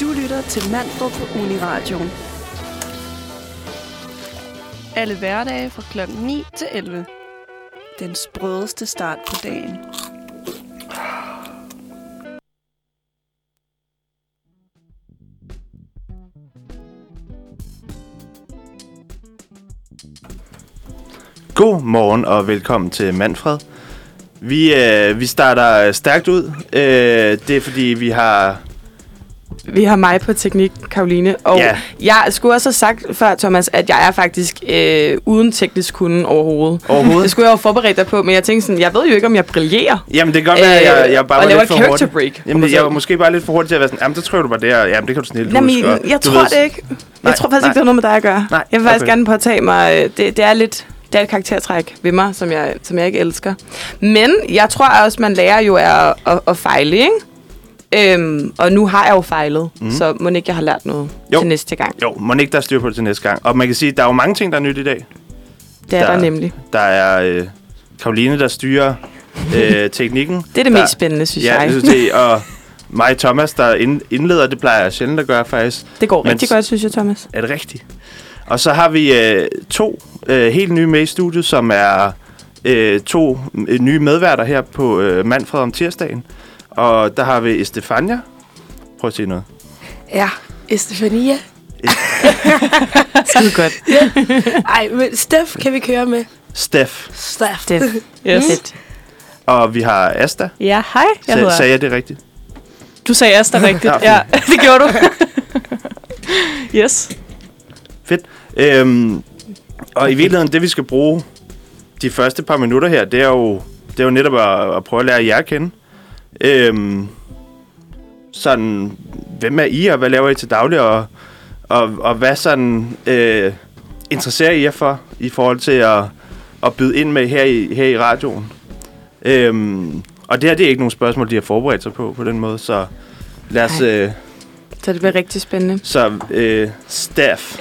Du lytter til Manfred på Uniradioen. Alle hverdage fra kl. 9 til 11. Den sprødeste start på dagen. God morgen og velkommen til Manfred. Vi, øh, vi starter stærkt ud. Øh, det er fordi, vi har... Vi har mig på teknik, Karoline. Og Ja. jeg skulle også have sagt før, Thomas, at jeg er faktisk øh, uden teknisk kunde overhovedet. Det Overhovedet. skulle jeg jo forberede dig på, men jeg tænkte sådan, jeg ved jo ikke, om jeg brillerer. Jamen, det kan godt være, at jeg, jeg bare var lidt for character hurtig. break. Jamen, jeg var måske bare lidt for hurtig til at være sådan, jamen, det tror du bare der. Jamen, det kan du snille Nej, men huske. jeg du tror ved- det ikke. Jeg Nej, tror faktisk nej. ikke, det har noget med dig at gøre. Nej, Jeg vil faktisk okay. gerne påtage mig, øh, det, det er lidt det er et karaktertræk ved mig, som jeg, som jeg ikke elsker. Men jeg tror også, man lærer jo af at, at, at fejle, ikke? Øhm, og nu har jeg jo fejlet, mm. så må ikke jeg har lært noget Jo. til næste gang. Jo, må ikke der er styr på det til næste gang. Og man kan sige, at der er jo mange ting, der er nyt i dag. Det er Der- der nemlig. Der er øh, Karoline, der styrer øh, teknikken. Det er det der, mest spændende, synes Ja, jeg. synes det. Og mig Thomas, der ind, indleder, det plejer jeg sjældent at gøre faktisk. Det går Men- rigtig godt, synes jeg, Thomas. Er det rigtigt? Og så har vi øh, to øh, helt nye med i studiet, som er øh, to øh, nye medværter her på øh, Manfred om tirsdagen. Og der har vi Estefania. Prøv at sige noget. Ja, Estefania. Skide godt. Ej, men Steff kan vi køre med. Steff. Steff. Det Yes. fedt. Og vi har Asta. Ja, hej. Jeg Sa- hedder... sagde jeg det rigtigt? Du sagde Asta rigtigt. Ja, ja, det gjorde du. yes. Øhm, og i virkeligheden, det vi skal bruge de første par minutter her, det er jo, det er jo netop at, at prøve at lære jer at kende. Øhm, sådan, hvem er I, og hvad laver I til daglig, og, og, og hvad sådan øh, interesserer I jer for i forhold til at, at byde ind med her i, her i radioen? Øhm, og det her, det er ikke nogen spørgsmål, de har forberedt sig på på den måde, så lad os... Øh, Så det bliver rigtig spændende. så øh, Staff.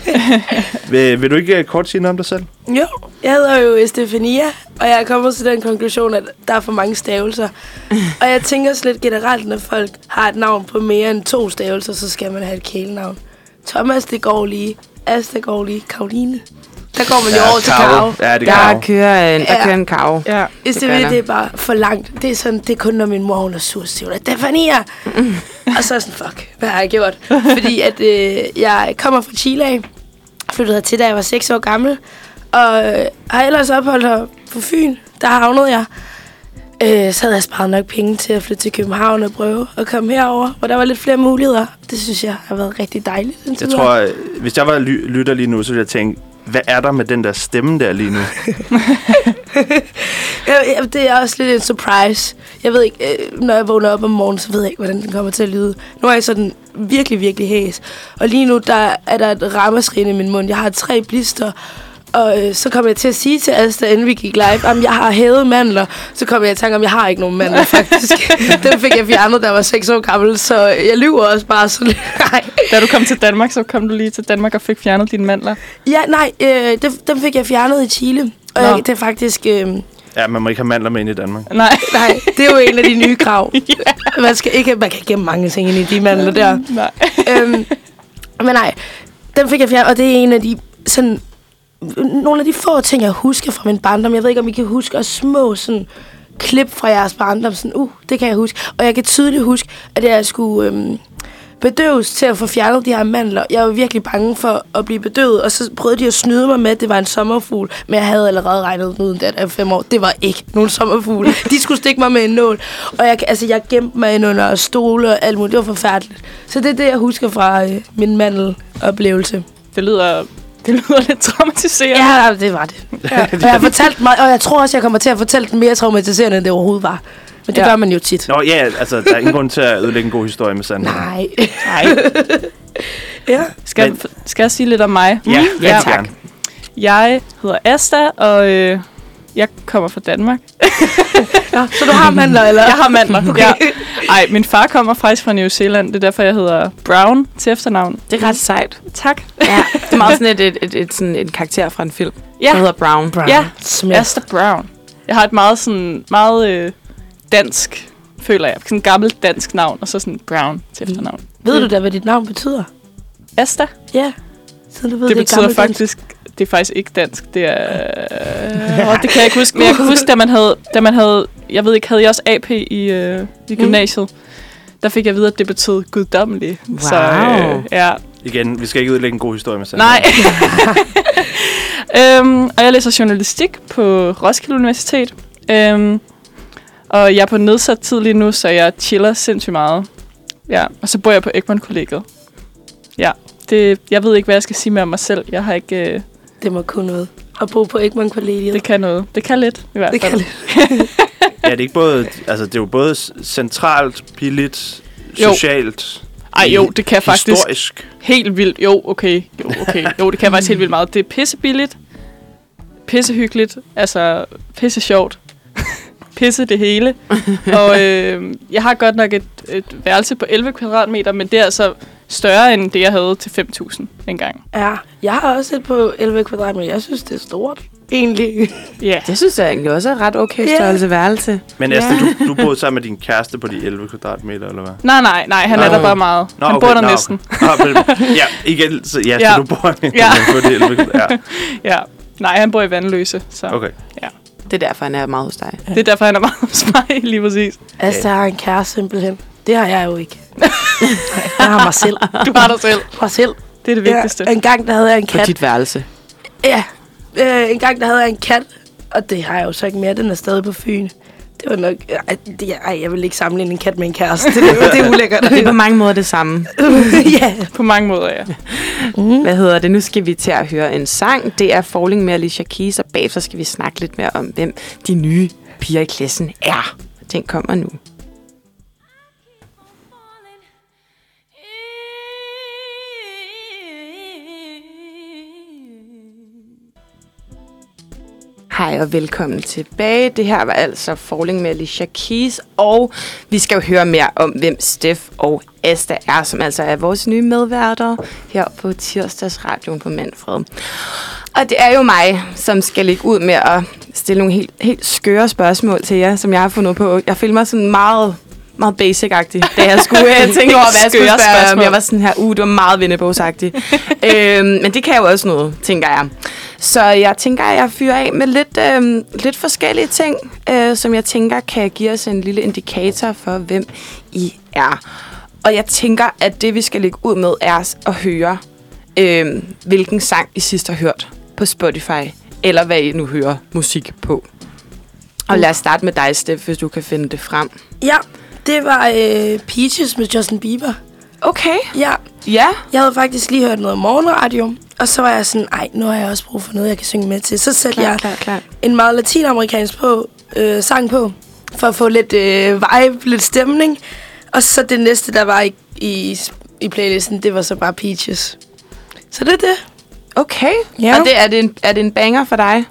vil, vil du ikke øh, kort sige noget om dig selv? Jo, jeg hedder jo Estefania, og jeg er kommet til den konklusion, at der er for mange stavelser. og jeg tænker slet generelt, når folk har et navn på mere end to stavelser, så skal man have et kælenavn. Thomas, det går lige. Asta går lige. Karoline. Der går man jo over til Karo. Ja, det Der kan kører en, der Ja. kører en kav. Ja. Gør det der. er bare for langt. Det er, sådan, det er kun, når min mor hun er sur, så siger hun, Estefania. og så er sådan, fuck, hvad har jeg gjort? Fordi at øh, jeg kommer fra Chile af, flyttede her til, da jeg var 6 år gammel, og øh, har ellers opholdt her på Fyn. Der havnede jeg. Øh, så havde jeg sparet nok penge til at flytte til København og prøve at komme herover, hvor der var lidt flere muligheder. Det synes jeg har været rigtig dejligt. indtil Jeg tror, øh, hvis jeg var ly- lytter lige nu, så ville jeg tænke, hvad er der med den der stemme der lige nu? Det er også lidt en surprise. Jeg ved ikke, øh, når jeg vågner op om morgenen, så ved jeg ikke, hvordan den kommer til at lyde. Nu er jeg sådan virkelig, virkelig hæs. Og lige nu, der er der et ramaskrin i min mund. Jeg har tre blister. Og øh, så kom jeg til at sige til Asta, inden vi gik live, om jeg har hævet mandler. Så kom jeg i tanke om, jeg har ikke nogen mandler, faktisk. Den fik jeg fjernet, da jeg var 6 år gammel, så jeg lyver også bare sådan lidt. Nej. Da du kom til Danmark, så kom du lige til Danmark og fik fjernet dine mandler. Ja, nej, øh, dem, dem fik jeg fjernet i Chile. Og jeg, det er faktisk... Øh, Ja, man må ikke have mandler med ind i Danmark. Nej. Nej, det er jo en af de nye krav. Man, skal ikke, man kan ikke gemme mange ting ind i de mandler der. Nej. øhm, men nej, den fik jeg fjernet, og det er en af de sådan, nogle af de få ting, jeg husker fra min barndom. Jeg ved ikke, om I kan huske også små sådan, klip fra jeres barndom. Sådan, uh, det kan jeg huske. Og jeg kan tydeligt huske, at jeg skulle øhm, bedøves til at få fjernet de her mandler. Jeg var virkelig bange for at blive bedøvet, og så prøvede de at snyde mig med, at det var en sommerfugl. Men jeg havde allerede regnet den ud, da jeg fem år. Det var ikke nogen sommerfugl. De skulle stikke mig med en nål. Og jeg, altså, jeg gemte mig ind under stole og alt muligt. Det var forfærdeligt. Så det er det, jeg husker fra øh, min mandeloplevelse. Det lyder, det lyder lidt traumatiserende. Ja, det var det. Ja. Og jeg har fortalt mig, og jeg tror også, jeg kommer til at fortælle den mere traumatiserende, end det overhovedet var. Men det Ja. gør man jo tit. Nå ja, altså, der er ingen grund til at ødelægge en god historie med sandheden. Nej. Nej. ja. Skal, skal jeg sige lidt om mig? Ja, Ja, ja, tak. tak. Jeg hedder Asta, og øh, jeg kommer fra Danmark. ja. Så du har mandler, eller? Jeg har mandler. Okay. Ja. Ej, min far kommer faktisk fra New Zealand. Det er derfor, jeg hedder Brown til efternavn. Det er ret sejt. Tak. Ja, det er meget sådan et, et, et, et, sådan en karakter fra en film, Ja. der hedder Brown. Brown. Ja. Smith. Asta Brown. Jeg har et meget sådan meget øh, dansk føler jeg. Sådan et gammelt dansk navn, og så sådan Brown til efternavn. Ved du da, hvad dit navn betyder? Asta, Ja. Så du ved, det er betyder gammelt dansk. Det er faktisk ikke dansk. Det er... Åh, det kan jeg ikke huske. Men jeg kan huske, da man havde... Da man havde jeg ved ikke, havde jeg også AP i, øh, i gymnasiet? Der fik jeg at vide, at det betød guddommelig. Så Wow. øh, ja, Igen, vi skal ikke udlægge en god historie med Sandra. Nej. øhm, og jeg læser journalistik på Roskilde Universitet. Øhm, og jeg er på nedsat tid lige nu, så jeg chiller sindssygt meget. Ja, og så bor jeg på Egmont Kollegiet. Ja, det, jeg ved ikke, hvad jeg skal sige mere om mig selv. Jeg har ikke... Øh, Det må kunne noget. At bo på Egmont Kollegiet. det kan noget. Det kan lidt, i hvert det fald. kan lidt. Ja, det er ikke både... Altså, det er jo både centralt, billigt, Jo. socialt, Ej, jo, det kan faktisk historisk. helt vildt. Jo, okay. Jo, okay. Jo, det kan faktisk helt vildt meget. Det er pissebilligt. Pissehyggeligt. Altså, pisse sjovt. pisse det hele. og øh, jeg har godt nok et, et værelse på 11 kvadratmeter, men det er altså større end det, jeg havde til 5.000 engang. Ja, jeg har også et på 11 kvadratmeter. Jeg synes, det er stort. Egentlig. Ja. Det synes jeg egentlig også er et ret okay Ja. størrelse værelse. Men Ja. Asta, du, du boede sammen med din kæreste på de 11 kvadratmeter, eller hvad? Nej, nej, nej, han Nå. er der bare meget. Nå, han okay, bor der nå, næsten. Okay. Nå, men, ja, igen, så, ja, Ja. så du bor Ja. på de 11 kvadratmeter. Ja, Ja. Nej, han bor i Vandløse, så okay. okay. Det er derfor, han er meget hos dig. det er derfor, han er meget hos mig, lige præcis. Altså, jeg har en kæreste simpelthen. Det har jeg jo ikke. jeg har mig selv. Du har dig selv. Mig selv. Det er det vigtigste. Ja, en gang, der havde jeg en På kat. dit værelse. Ja, øh, en gang, der havde jeg en kat. Og det har jeg jo så ikke mere. Den er stadig på Fyn. Det var nok... Ej, det, ej jeg vil ikke sammenligne en kat med en kæreste. Det, det, det er ulækkert. Det er på mange måder det samme. ja. På mange måder, ja. Hvad hedder det? Nu skal vi til at høre en sang. Det er Falling med Alicia Keys, og bagefter skal vi snakke lidt mere om, hvem de nye piger i klassen er. Den kommer nu. Hej og velkommen tilbage. Det her var altså Falling med Alicia Keys, og vi skal jo høre mere om, hvem Steff og Asta er, som altså er vores nye medværter her på tirsdagsradioen på Manfred. Og det er jo mig, som skal ligge ud med at stille nogle helt, helt skøre spørgsmål til jer, som jeg har fundet på. Jeg føler mig sådan meget meget basic-agtig, da jeg skulle uh, tænke over, hvad jeg skulle spørge om. spørgsmål. Jeg var sådan her, uh, det var meget vennebogsagtigt. øhm, men det kan jo også noget, tænker jeg. Så jeg tænker, at jeg fyrer af med lidt, øhm, lidt forskellige ting, øh, som jeg tænker kan give os en lille indikator for, hvem I er. Og jeg tænker, at det vi skal lægge ud med, er at høre, øh, hvilken sang I sidst har hørt på Spotify, eller hvad I nu hører musik på. Og lad os starte med dig, Steff, hvis du kan finde det frem. ja, det var øh, Peaches med Justin Bieber. Okay. Ja, Ja. jeg havde faktisk lige hørt noget morgenradio. Og så var jeg sådan, ej, nu har jeg også brug for noget, jeg kan synge med til. Så satte jeg klar, klar. en meget latinamerikansk på, øh, sang på, for at få lidt øh, vibe, lidt stemning. Og så det næste, der var i, i, i playlisten, det var så bare Peaches. Så det er det. Okay. Ja. Og det, er, det en, er det en banger for dig?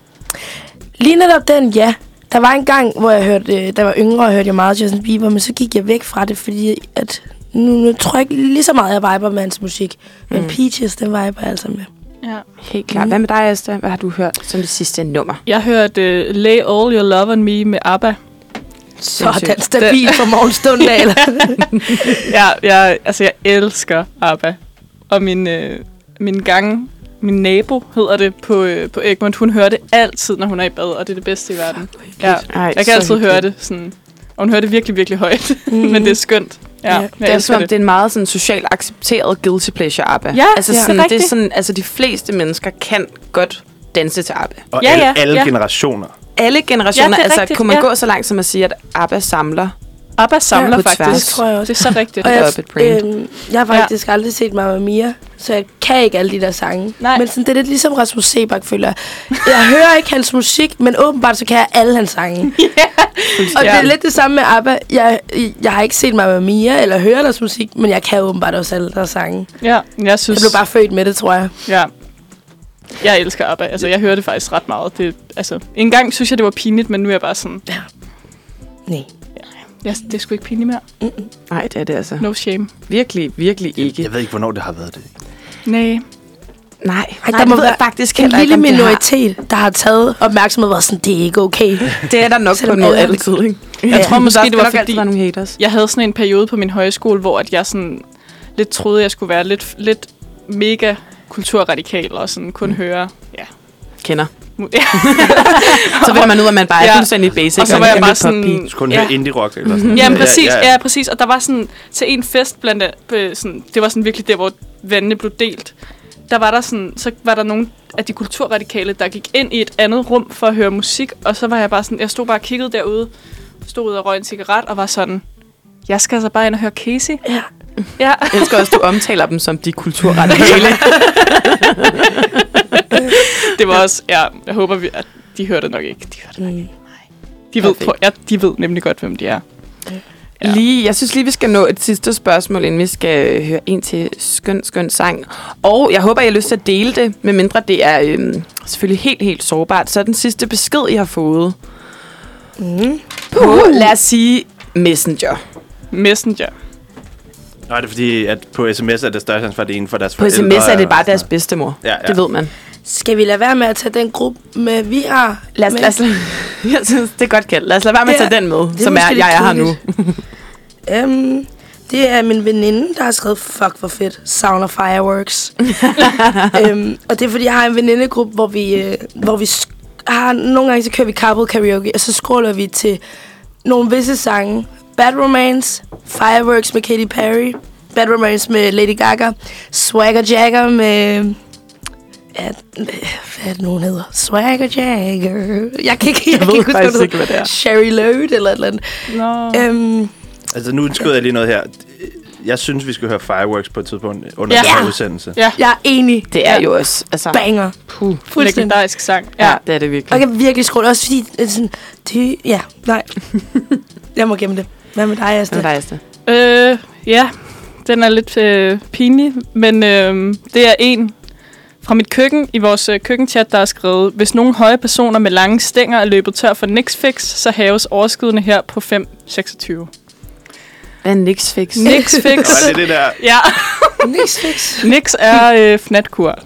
Lige netop den, ja. Der var en gang, hvor jeg hørte, øh, der var yngre, og hørte jeg meget Justin Bieber, men så gik jeg væk fra det, fordi at nu, nu tror jeg ikke lige så meget, jeg viber med hans musik. Men Mm. Peaches, den viber jeg altså med. ja. Helt klart. Hvad med dig, Asta? Hvad har du hørt som det sidste nummer? Jeg hørte uh, Lay All Your Love On Me med ABBA. Sådan stabil for morgenstunden af, eller? ja, jeg, altså, jeg elsker ABBA. Og min, øh, min gang, min nabo hedder det på, øh, på Egmont, hun hører det altid, når hun er i bad, og det er det bedste i verden. Ja, Ej, jeg kan altid høre hyggeligt. det sådan, og hun hører det virkelig, virkelig højt, Mhm. men det er skønt. Ja, Ja, jeg Det er som om, det er en meget sådan, socialt accepteret guilty pleasure ABBA. Ja, altså, ja. sådan, det er det er sådan, altså de fleste mennesker kan godt danse til ABBA. Og Ja, alle, ja, alle ja. generationer. Alle generationer, Ja, det altså rigtigt, kunne man ja. gå så langt som at sige, at ABBA samler. ABBA samler på tværs. faktisk. Det tror jeg også. Det er så rigtigt. Og Det er jeg, øhm, jeg har faktisk ja. aldrig set Mamma Mia, så jeg kan ikke alle de der sange. Nej. Men sådan, det er lidt ligesom Rasmus Sebak, føler jeg. Jeg hører ikke hans musik, men åbenbart så kan jeg alle hans sange. Og det er lidt det samme med ABBA. Jeg, jeg har ikke set Mamma Mia eller hørt deres musik, men jeg kan åbenbart også alle deres sange. Ja, jeg Jeg synes... blev bare født med det, tror jeg. Ja. Jeg elsker ABBA. Altså, jeg hører det faktisk ret meget. Det, altså, en gang synes jeg, det var pinligt, men nu er jeg bare sådan... Nej. Ja, det er sgu ikke pinligt mere. Nej, det er det altså. No shame. Virkelig, virkelig ikke. Jeg ved ikke, hvornår det har været det. Nej. Nej, Ej, nej, der det må være faktisk en heller lille ikke, det har. minoritet, der har taget opmærksomhed og været sådan, det er ikke okay. Det er der nok på alle- altid, ikke? Jeg tror måske, det var fordi- nogle haters. Jeg havde sådan en periode på min højskole, hvor at jeg sådan lidt troede, jeg skulle være lidt, lidt mega kulturradikal og sådan kun høre... Ja. Kender. ja. Så finder man ud af, at man bare er Ja. fuldstændig basic. Og så var jeg bare sådan... Du kun ja. høre indie-rock eller sådan Ja, men præcis, Ja, ja, ja. præcis. Og der var sådan, til en fest blandt a- øh, sådan, det var sådan virkelig der, hvor vandene blev delt. Der var der sådan, så var der nogle af de kulturradikale, der gik ind i et andet rum for at høre musik, og så var jeg bare sådan, jeg stod bare og kiggede derude, stod ud og røg en cigaret, og var sådan, jeg skal altså bare ind og høre Casey. Ja. Ja, Jeg elsker også, at du omtaler dem som de kulturradikale. det var også, ja, jeg håber, vi, at de hørte det nok ikke. De, hørte det. Mm. de, ved, på, ja, de ved nemlig godt, hvem de er. Ja. Lige, jeg synes lige, vi skal nå et sidste spørgsmål, inden vi skal høre en til skøn, skøn sang. Og jeg håber, I har lyst til at dele det, medmindre det er øhm, selvfølgelig helt, helt sårbart. Så er den sidste besked, I har fået Mm. på, lad os sige, Messenger. Messenger. Nå, det er fordi, at på sms er det største ansvar, det er en for deres På forældre. sms er det bare deres bedstemor. Ja, ja. Det ved man. Skal vi lade være med at tage den gruppe med, vi har? Lad os, med? lad os, jeg synes, det er godt kaldt. Lad os lade være med at tage den med, det er som er, måske lidt jeg er her nu. Øhm, det er min veninde, der har skrevet, fuck hvor fedt, Sound of Fireworks. øhm, og det er fordi, jeg har en venindegruppe, hvor vi, øh, hvor vi sk- har, nogle gange så kører vi couple karaoke, og så scroller vi til nogle visse sange. Bad Romance, Fireworks med Katy Perry, Bad Romance med Lady Gaga, Swagger Jagger med... Ja, hvad er det, nogen hedder? Swagger Jagger. Jeg kan ikke, jeg, Jeg kan ikke huske, hvad ikke, hvad det er. Sherry Load eller et eller andet. Nå. Øhm, Altså, nu skød jeg lige noget her. Jeg synes, vi skal høre Fireworks på et tidspunkt under Ja. den her Ja. udsendelse. Ja, jeg er enig. Det er jo også, altså... Banger. Puh. Fuldstændig. legendarisk sang. Ja, Ja. det er det Og virkelig. jeg kan virkelig scrolle, også fordi det er sådan, det, ja, nej. jeg må gemme det. Hvad med dig, Asta? Hvad er det? Øh, ja, den er lidt øh, pinlig, men øh, det er en fra mit køkken i vores øh, køkkenchat, der har skrevet, hvis nogle høje personer med lange stænger er løbet tør for Nixfix, så haves overskydende her på 5,26. Hvad er Nix Fix? Nixfix. Og det er det der... ja, Niks fix. Nix er øh, fnatkur.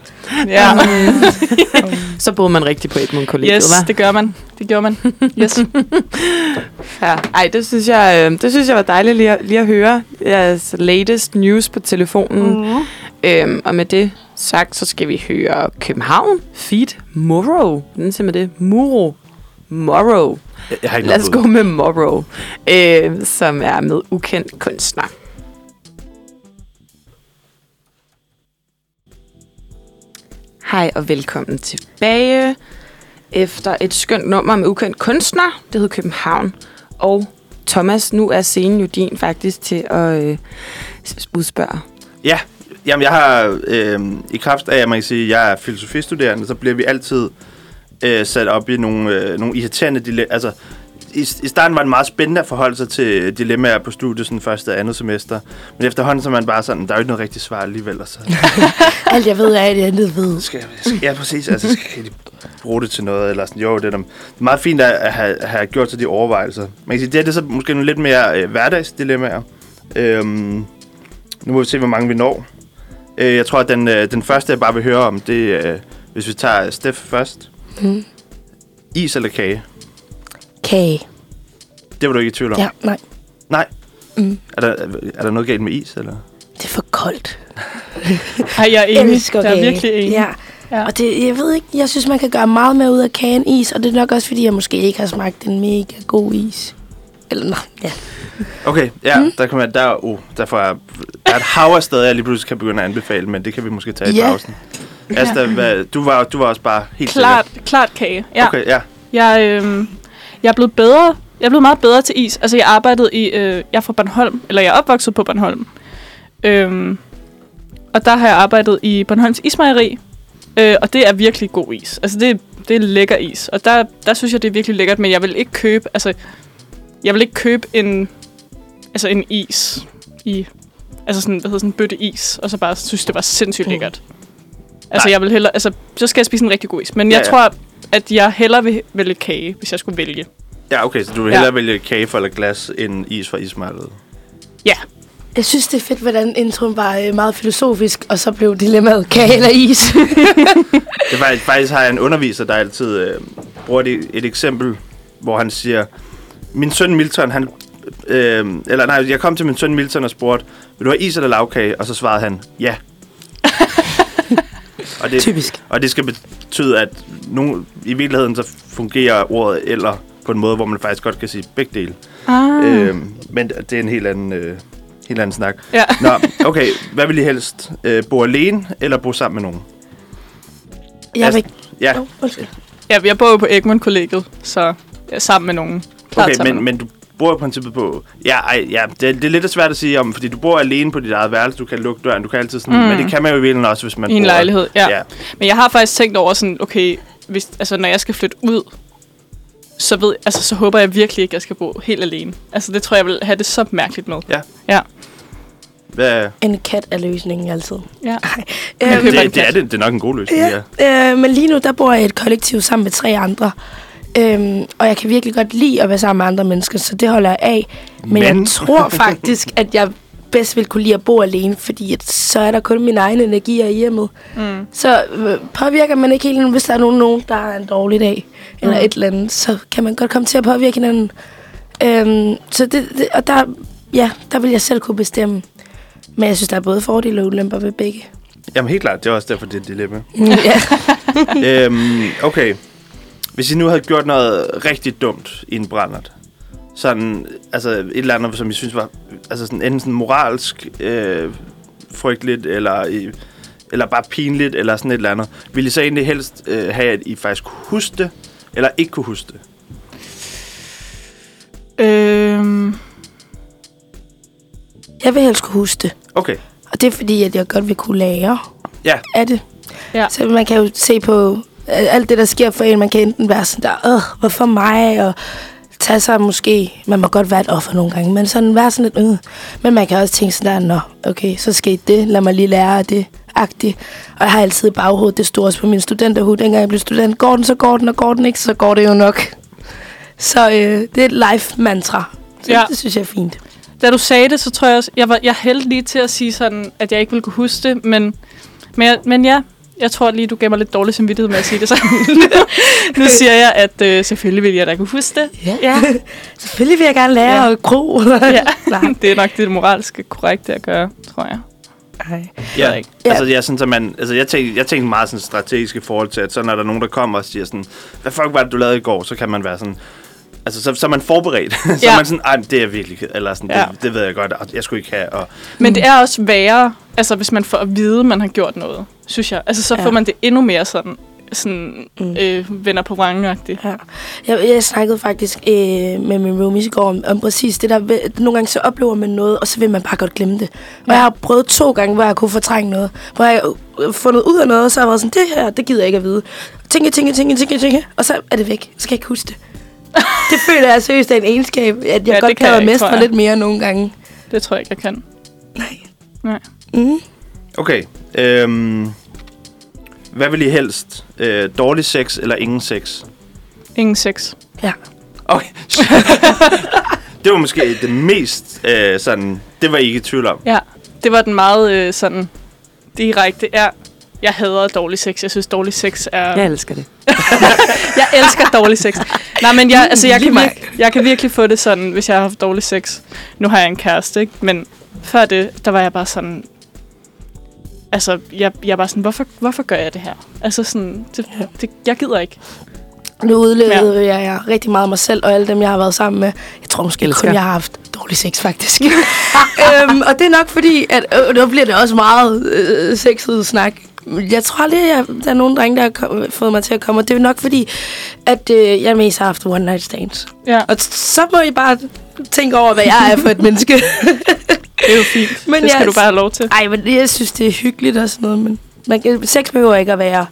Ja, Så boede man rigtig på Edmund Kollegiet, yes, hva'? det gør man. Det gjorde man. Yes. Ja. Ej, det synes jeg, øh, det synes jeg var dejligt lige at, lige at høre. Jeres latest news på telefonen. Mm. Øhm, og med det sagt, så skal vi høre København Feed Morrow. Den er simpelthen det. Muro. Morrow. Jeg, jeg har ikke Lad os gå med Morrow, øh, som er med ukendt kunstner. Hej og velkommen tilbage. Efter et skønt nummer med ukendt kunstner, det hed København. Og Thomas, nu er scenen jo din faktisk til at øh, udspørge. Ja, jamen jeg har øh, i kraft af, at man kan sige, at jeg er filosofistuderende, så bliver vi altid øh, sat op i nogle, øh, nogle irriterende dilemmaer. Altså, i, i starten var det meget spændende at forholde sig til dilemmaer på studiet sådan første og andet semester. Men efterhånden så er man bare sådan, der er jo ikke noget rigtigt svar alligevel. Og så Alt jeg ved er, at jeg intet ved. skal, jeg- skal, ja, præcis. Altså, skal de bruge det til noget? Eller sådan, jo, det er, da- det er meget fint at, have, have gjort sig de overvejelser. Man kan sige, det er det er så måske nogle lidt mere øh, hverdagsdilemmaer. Øhm, nu må vi se, hvor mange vi når. Øh, jeg tror, at den, øh, den første, jeg bare vil høre om, det er, øh, hvis vi tager Steff først. Mm. Is eller kage? Kage. Det var du ikke i tvivl om. Ja, nej. Nej. Mm. Er der, er der noget galt med is, eller? Det er for koldt. Ej, jeg er enig. elsker Jeg er kage. virkelig enig. Ja. Ja. Og det, jeg ved ikke, jeg synes, man kan gøre meget mere ud af kagen is, og det er nok også, fordi jeg måske ikke har smagt en mega god is. Eller, nej, ja. Okay, ja, mm. der kan man, der, uh, der, får jeg, der er et hav af steder, jeg lige pludselig kan begynde at anbefale, men det kan vi måske tage i Ja. pausen. Asta, hvad, du, var, du var også bare helt Klart, klart kage. Ja. sikker. Okay, ja. Jeg, øh, jeg er blevet bedre. Jeg er blevet meget bedre til is. Altså, jeg arbejdede i... Øh, jeg er fra Bornholm, eller jeg er opvokset på Bornholm. Øhm, og der har jeg arbejdet i Bornholms Ismejeri. Øh, og det er virkelig god is. Altså, det, det er lækker is. Og der, der synes jeg, det er virkelig lækkert, men jeg vil ikke købe... Altså, jeg vil ikke købe en... Altså, en is i... Altså, sådan, hvad hedder sådan en bøtte is, og så bare synes, det var sindssygt Mm. lækkert. Altså, Nej. jeg vil hellere... Altså, så skal jeg spise en rigtig god is. Men Ja, jeg ja. tror, at jeg hellere vil vælge kage, hvis jeg skulle vælge. Ja, okay, så du vil Ja. hellere vælge kage for eller glas end is fra ismarkedet? Jeg synes, det er fedt, hvordan introen var øh, meget filosofisk, og så blev dilemmaet kage eller is. Det var, faktisk har jeg en underviser, der altid øh, bruger et, et eksempel, hvor han siger, min søn Milton, han, øh, eller nej, jeg kom til min søn Milton og spurgte, vil du have is eller lavkage? Og så svarede han, ja. og, det, Typisk. og det skal betyde, at nogen, i virkeligheden så fungerer ordet eller på en måde, hvor man faktisk godt kan sige begge dele. Ah. Øh, men det er en helt anden, øh, helt anden snak. Ja. Nå, okay, hvad vil I helst? Øh, bo alene eller bo sammen med nogen? Jeg vil... Ja, Oh, undskyld. ja, jeg bor jo på Egmont-kollegiet, så er sammen med nogen. Klart Okay, men, men du bor i princippet på... Ja, ej, ja det, det er lidt svært at sige om, fordi du bor alene på dit eget værelse, du kan lukke døren, du kan altid sådan... Mm. Men det kan man jo i virkeligheden også, hvis man I en bor... lejlighed, ja. ja. Men jeg har faktisk tænkt over sådan, okay, hvis, altså, når jeg skal flytte ud, så, ved, altså, så håber jeg virkelig ikke, at jeg skal bo helt alene. Altså, det tror jeg vil have det så mærkeligt med. Hvad, En kat er løsningen altid. Ja. Øhm, det, det, er det, det er nok en god løsning, ja. Ja, øh, men lige nu, der bor jeg i et kollektiv sammen med tre andre. Øhm, og jeg kan virkelig godt lide at være sammen med andre mennesker, så det holder jeg af. Men, men jeg tror faktisk, at jeg bedst vil kunne lide at bo alene, fordi at så er der kun min egen energier i hjemmet. Mm. Så øh, påvirker man ikke helt, hvis der er nogen, nogen der har en dårlig dag, eller Mm. et eller andet, så kan man godt komme til at påvirke hinanden. Øhm, så det, det, og der, ja, der vil jeg selv kunne bestemme. Men jeg synes, der er både fordele og ulemper ved begge. Jamen helt klart, det er også derfor, det er et dilemma. ja. øhm, okay. Hvis I nu havde gjort noget rigtig dumt i en brændert, sådan, altså et eller andet, som I synes var, altså sådan, enten sådan moralsk øh, frygteligt, eller, i, eller bare pinligt, eller sådan et eller andet, ville I så egentlig helst øh, have, at I faktisk kunne huske det, eller ikke kunne huske det? Øhm, Jeg vil helst kunne huske det. Okay. Og det er fordi, at jeg godt vil kunne lære Ja. af det. Ja. Så man kan jo se på alt det, der sker for en. Man kan enten være sådan der, Åh, hvorfor mig? Og tage sig måske, man må godt være et offer nogle gange, men sådan være sådan lidt, øh. Men man kan også tænke sådan der, nå, okay, så skete det, lad mig lige lære af det, agtigt. Og jeg har altid i baghovedet, det stod også på min studenterhud, dengang jeg blev student. Går den, så går den, og går den ikke, så går det jo nok. Så øh, det er et life-mantra. Så Ja. ja. det synes jeg er fint. da du sagde det, så tror jeg også, jeg var jeg hældte lige til at sige sådan, at jeg ikke ville kunne huske det, men, men, jeg, men ja, jeg tror lige, du gav mig lidt dårlig samvittighed med at sige det sammen. nu siger jeg, at øh, selvfølgelig vil jeg da kunne huske det. Ja. Ja. Selvfølgelig vil jeg gerne lære Ja. at gro. ja. Det er nok det moralske korrekte at gøre, tror jeg. Nej. Ja, jeg ikke. Ja. altså jeg, sådan, så man, altså, jeg, tænkte, jeg tænkte meget sådan strategisk i forhold til, at så når der er nogen, der kommer og siger sådan, hvad fuck var det, du lavede i går, så kan man være sådan, altså så, så er man forberedt. så Ja. er man sådan, ej, det er jeg virkelig ked, eller sådan, Ja. det, det, ved jeg godt, og jeg skulle ikke have, og Men det er også værre, altså hvis man får at vide, at man har gjort noget, synes jeg. Altså så Ja. får man det endnu mere sådan, sådan Mm. øh, venner på vrangen Ja. Jeg, jeg snakkede faktisk øh, med min roomies i går om, om præcis det der. Nogle gange så oplever man noget, og så vil man bare godt glemme det. Og Ja. jeg har prøvet to gange, hvor jeg kunne fortrænge noget. Hvor jeg har fundet ud af noget, og så har jeg været sådan, det her, det gider jeg ikke at vide. Tænke, tænke, tænke, tænke, tænke, og så er det væk. Så kan jeg ikke huske det. Det føler jeg seriøst er en egenskab, at jeg Ja, godt kan kan mestre tror jeg. lidt mere nogle gange. Det tror jeg ikke, jeg kan. Nej. Nej. Mm. okay. Øhm, hvad vil I helst? Øh, dårlig sex eller ingen sex? Ingen sex. Ja. Okay. det var måske det mest øh, sådan, det var I ikke i tvivl om. Ja, det var den meget øh, sådan direkte. Ja, jeg hader dårlig sex. Jeg synes, dårlig sex er... Jeg elsker det. jeg elsker dårlig sex. Nej, men jeg, altså, jeg, kan mig. virke, jeg kan virkelig få det sådan, hvis jeg har haft dårlig sex. Nu har jeg en kæreste, ikke? Men før det, der var jeg bare sådan... Altså, jeg, jeg var sådan, hvorfor, hvorfor gør jeg det her? Altså sådan, det, det, jeg gider ikke. Nu udlevede ja. jeg, jeg rigtig meget mig selv og alle dem, jeg har været sammen med. Jeg tror måske Elsker. kun, jeg har haft dårlig sex, faktisk. øhm, og det er nok fordi, at øh, nu bliver det også meget øh, sexet snak. Jeg tror aldrig, at der er nogen drenge, der har kom, fået mig til at komme. Og det er nok fordi, at øh, jeg mest har haft one night stands. Ja, Og så må I bare tænke over, hvad jeg er for et menneske. det er jo fint. Men det skal jeg- du bare have lov til. Ej, men jeg synes, det er hyggeligt og sådan noget. Men man kan, sex behøver ikke at være...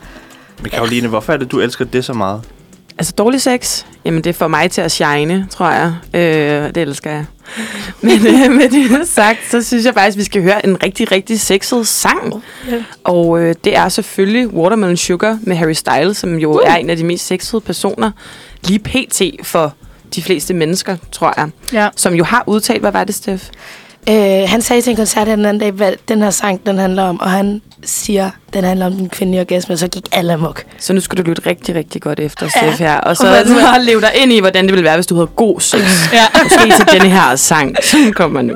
Men Karoline, hvorfor er det, du elsker det så meget? Altså dårlig sex, jamen det får mig til at shine, tror jeg. Øh, det elsker jeg. Men øh, med det sagt, så synes jeg faktisk, at vi skal høre en rigtig, rigtig sexet sang. Ja. Og øh, det er selvfølgelig Watermelon Sugar med Harry Styles, som jo uh. er en af de mest sexede personer, lige pt. for de fleste mennesker, tror jeg. Ja. Som jo har udtalt, hvad var det, Steff? Øh, han sagde til en koncert den anden dag, hvad den her sang den handler om, og han siger, den handler om den kvindelige orgasme, og så gik alle amok. Så nu skal du lytte rigtig, rigtig godt efter, Ja. Steff her. Og så Og leve dig ind i, hvordan det ville være, hvis du havde god sex. Ja. Måske til denne her sang. Så kommer nu.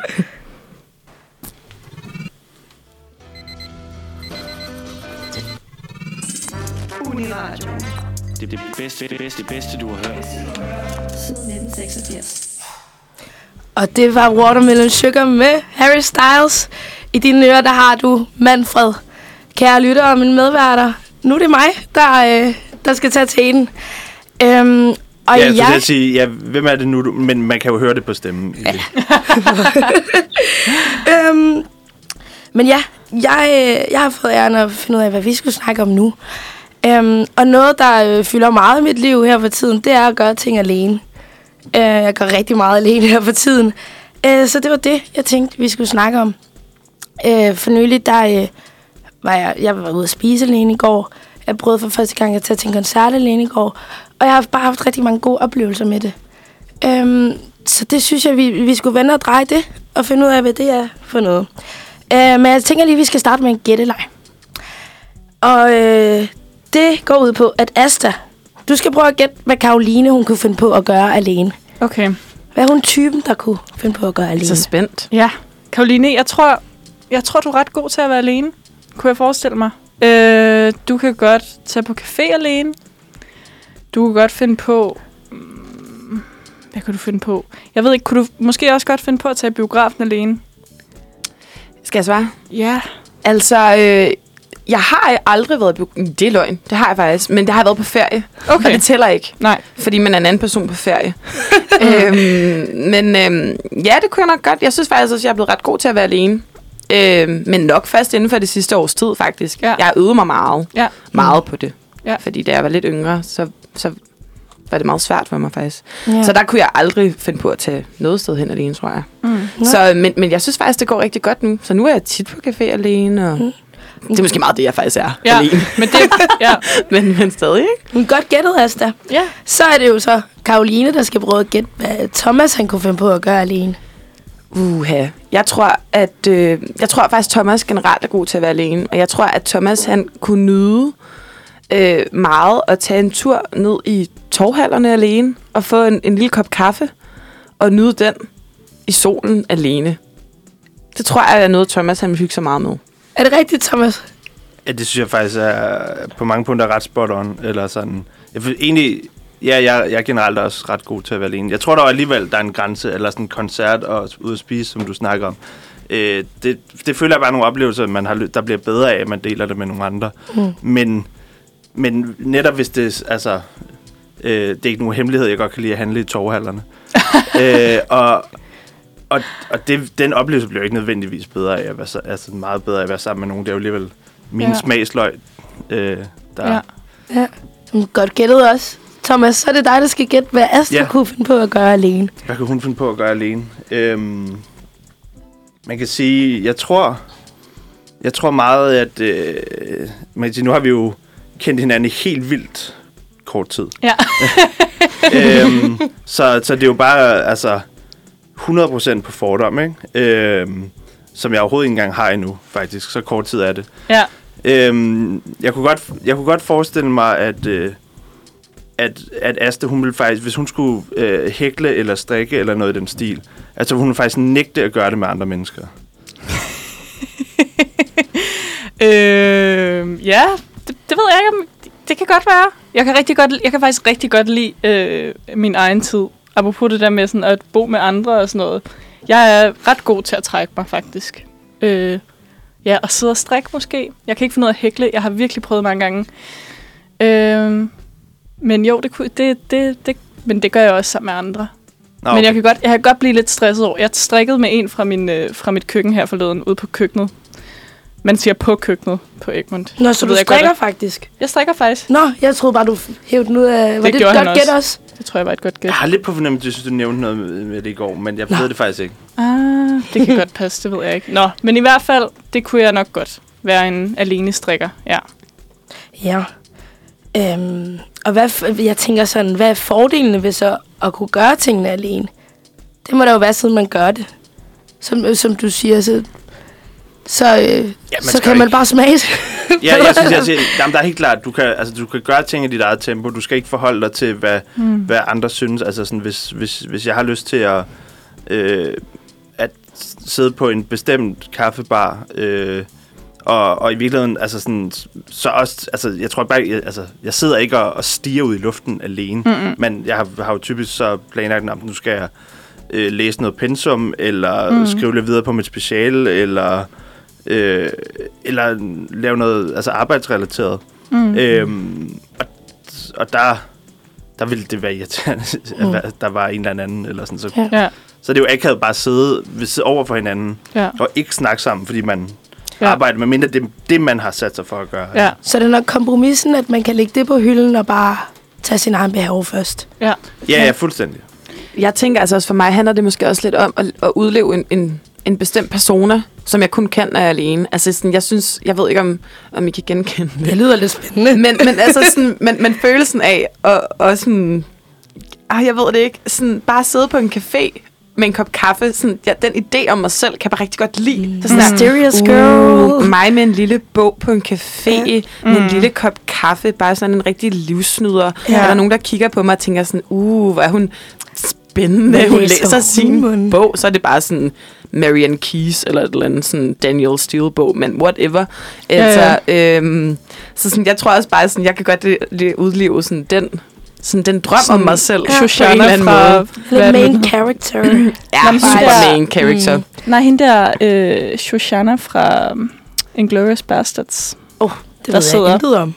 Det er det bedste, det bedste, det bedste, du har hørt. Siden 1986. Og det var Watermelon Sugar med Harry Styles. I dine ører, der har du Manfred. Kære lyttere og mine medværter. Nu er det mig, der, øh, der skal tage teten. Øhm, og ja, jeg jeg, sige, ja, hvem er det nu? Du, men man kan jo høre det på stemmen. Ja. øhm, men ja, jeg, øh, jeg har fået æren at finde ud af, hvad vi skulle snakke om nu. Øhm, og noget, der øh, fylder meget i mit liv her for tiden, det er at gøre ting alene. Øh, jeg går rigtig meget alene her for tiden. Øh, så det var det, jeg tænkte, vi skulle snakke om. Øh, for nylig, der øh, var jeg, jeg var ude at spise alene i går. Jeg prøvede for første gang at tage til en koncert alene i går. Og jeg har bare haft rigtig mange gode oplevelser med det. Øhm, så det synes jeg, vi, vi skulle vende og dreje det, og finde ud af, hvad det er for noget. Øh, men jeg tænker lige, at vi skal starte med en gætteleg. Og øh, det går ud på, at Asta, du skal prøve at gætte, hvad Karoline hun kunne finde på at gøre alene. Okay. Hvad er hun typen, der kunne finde på at gøre alene? Så spændt. Ja. Karoline, jeg tror, jeg tror, du er ret god til at være alene. Kunne jeg forestille mig. Øh, du kan godt tage på café alene. Du kan godt finde på... mm, Hvad kan du finde på? Jeg ved ikke, kunne du måske også godt finde på at tage biografen alene? Skal jeg svare? Ja. Altså, øh, jeg har aldrig været... i bio- Det er løgn. Det har jeg faktisk. Men det har jeg været på ferie. Okay. Og det tæller ikke. Nej. Fordi man er en anden person på ferie. øhm, men øhm, ja, det kunne jeg nok godt. Jeg synes faktisk også, at jeg er blevet ret god til at være alene. Øhm, men nok først inden for det sidste års tid, faktisk. Ja. Jeg har øvet mig meget. Ja. Meget på det. Ja. Fordi da jeg var lidt yngre, så, så var det meget svært for mig faktisk. Ja. Ja. Så der kunne jeg aldrig finde på at tage noget sted hen alene, tror jeg. Mm. Så, men, men jeg synes faktisk, det går rigtig godt nu. Så nu er jeg tit på café alene. Og Det er måske meget det, jeg faktisk er Ja, alene. men det... Ja. Men, men stadig, ikke? Men Godt gættet, Asta. ja. Så er det jo så Karoline, der skal prøve at gætte, hvad Thomas han kunne finde på at gøre alene. Uha. Jeg tror, at øh, jeg tror faktisk, Thomas generelt er god til at være alene. Og jeg tror, at Thomas han kunne nyde øh, meget at tage en tur ned i torvhallerne alene og få en, en lille kop kaffe og nyde den i solen alene. Det tror jeg er noget, Thomas han vil hygge sig meget med. Er det rigtigt, Thomas? Ja, det synes jeg faktisk er på mange punkter ret spot on. Eller sådan. Jeg egentlig, ja, jeg, jeg er generelt også ret god til at være alene. Jeg tror dog alligevel, der er en grænse, eller sådan en koncert og ud at spise, som du snakker om. Øh, det, det føler jeg bare er nogle oplevelser, man har, der bliver bedre af, at man deler det med nogle andre. Mm. Men, men netop hvis det, altså, øh, det er ikke nogen hemmelighed, jeg godt kan lide at handle i torvhallerne. øh, og og, og det, den oplevelse bliver jo ikke nødvendigvis bedre af at være, altså meget bedre af at være sammen med nogen. Det er jo alligevel min Ja. smagsløg, øh, der Ja. ja. Mm, Godt gættet også. Thomas, så er det dig, der skal gætte, hvad Asta Ja. kunne finde på at gøre alene. Hvad kan hun finde på at gøre alene? Øhm, man kan sige, jeg tror, jeg tror meget, at øh, man kan sige, nu har vi jo kendt hinanden i helt vildt kort tid. Ja. øhm, så, så det er jo bare altså 100% på fordom, ikke? Øhm, som jeg overhovedet ikke engang har endnu, faktisk. Så kort tid er det. Ja. Øhm, jeg, kunne godt, jeg kunne godt forestille mig, at, øh, at, at Asta, hun ville faktisk, hvis hun skulle øh, hækle eller strikke eller noget i den stil, altså hun ville faktisk nægte at gøre det med andre mennesker. Øh, ja, det, det ved jeg ikke. om- Det kan godt være. Jeg kan, rigtig godt, jeg kan faktisk rigtig godt lide øh, min egen tid. Apropos det der med sådan at bo med andre og sådan noget. Jeg er ret god til at trække mig, faktisk. Øh, ja, og sidde og strikke måske. Jeg kan ikke finde af at hækle. Jeg har virkelig prøvet mange gange. Øh, men jo, det, kunne, det, det, det, men det gør jeg også sammen med andre. Nå, Okay. Men jeg kan, godt, jeg kan godt blive lidt stresset over. Jeg strikkede med en fra, min, øh, fra mit køkken her forleden, ude på køkkenet. Man siger på køkkenet på Egmont. Nå, så ved du jeg godt, strikker at- faktisk? Jeg strikker faktisk. Nå, jeg troede bare, du hævde den ud af... Var det, gjorde et han godt også. gæt også? Det tror jeg var et godt gæt. Jeg har lidt på fornemmelse, at jeg synes, du nævnte noget med, det i går, men jeg Nå. ved det faktisk ikke. Ah, det kan godt passe, det ved jeg ikke. Nå, men i hvert fald, det kunne jeg nok godt være en alene strikker. Ja. Ja. Øhm, og hvad, jeg tænker sådan, hvad er fordelene ved så at kunne gøre tingene alene? Det må der jo være, siden man gør det. som, som du siger, så, så, øh, Ja, man så kan man ikke- bare smage det. Ja, jeg synes, jeg siger, jamen, der er helt klart, du kan, altså, du kan gøre ting i dit eget tempo. Du skal ikke forholde dig til, hvad, mm. hvad andre synes. Altså, sådan, hvis, hvis, hvis jeg har lyst til at, øh, at sidde på en bestemt kaffebar, øh, og, og i virkeligheden, altså sådan, så også, altså, jeg tror bare, jeg, altså, jeg sidder ikke og, og stiger ud i luften alene, mm-hmm. men jeg har, har jo typisk så planlagt, at nu skal jeg øh, læse noget pensum, eller mm. skrive lidt videre på mit speciale, eller øh, eller lave noget altså arbejdsrelateret. Mm. Øhm, og, og der, der ville det være irriterende, mm. at der var en eller anden. Eller sådan. Så, Ja. Ja, så det er jo akavet bare at sidde ved over for hinanden, ja, og ikke snakke sammen, fordi man Ja. arbejder, med mindre det det, man har sat sig for at gøre. ja, Så det er nok kompromissen, at man kan lægge det på hylden og bare tage sin egen behov først. ja. ja, ja fuldstændig. Jeg tænker altså også for mig, handler det måske også lidt om at, at udleve en, en, en bestemt persona, som jeg kun kan, når jeg er alene. Altså sådan, jeg synes, jeg ved ikke, om, om I kan genkende det. Det lyder lidt spændende. Men, men altså sådan, men, men følelsen af, og, og sådan, ah, jeg ved det ikke, sådan bare sidde på en café med en kop kaffe, sådan, ja, den idé om mig selv, kan jeg bare rigtig godt lide. Mm. Sådan Mysterious girl. Uh, mig med en lille bog på en café, ja. med en lille kop kaffe, bare sådan en rigtig livsnyder. Ja. Er der nogen, der kigger på mig og tænker sådan, uh, hvor er hun spændende, hun læser læser hun, sin bog, så er det bare sådan Marianne Keys, eller et eller andet sådan Daniel Steele-bog, men whatever. Ja, Altså, øhm, så sådan, jeg tror også bare, sådan, jeg kan godt det, det udleve sådan den, sådan den drøm Sådan om mig selv. Ja. på en eller Shoshana anden fra... måde. det, main character. Ja, Jamen, super der- main character. Mm. Nej, hende der, øh, Shoshana fra um, Inglourious Bastards. Det Der ved sidder- jeg intet om.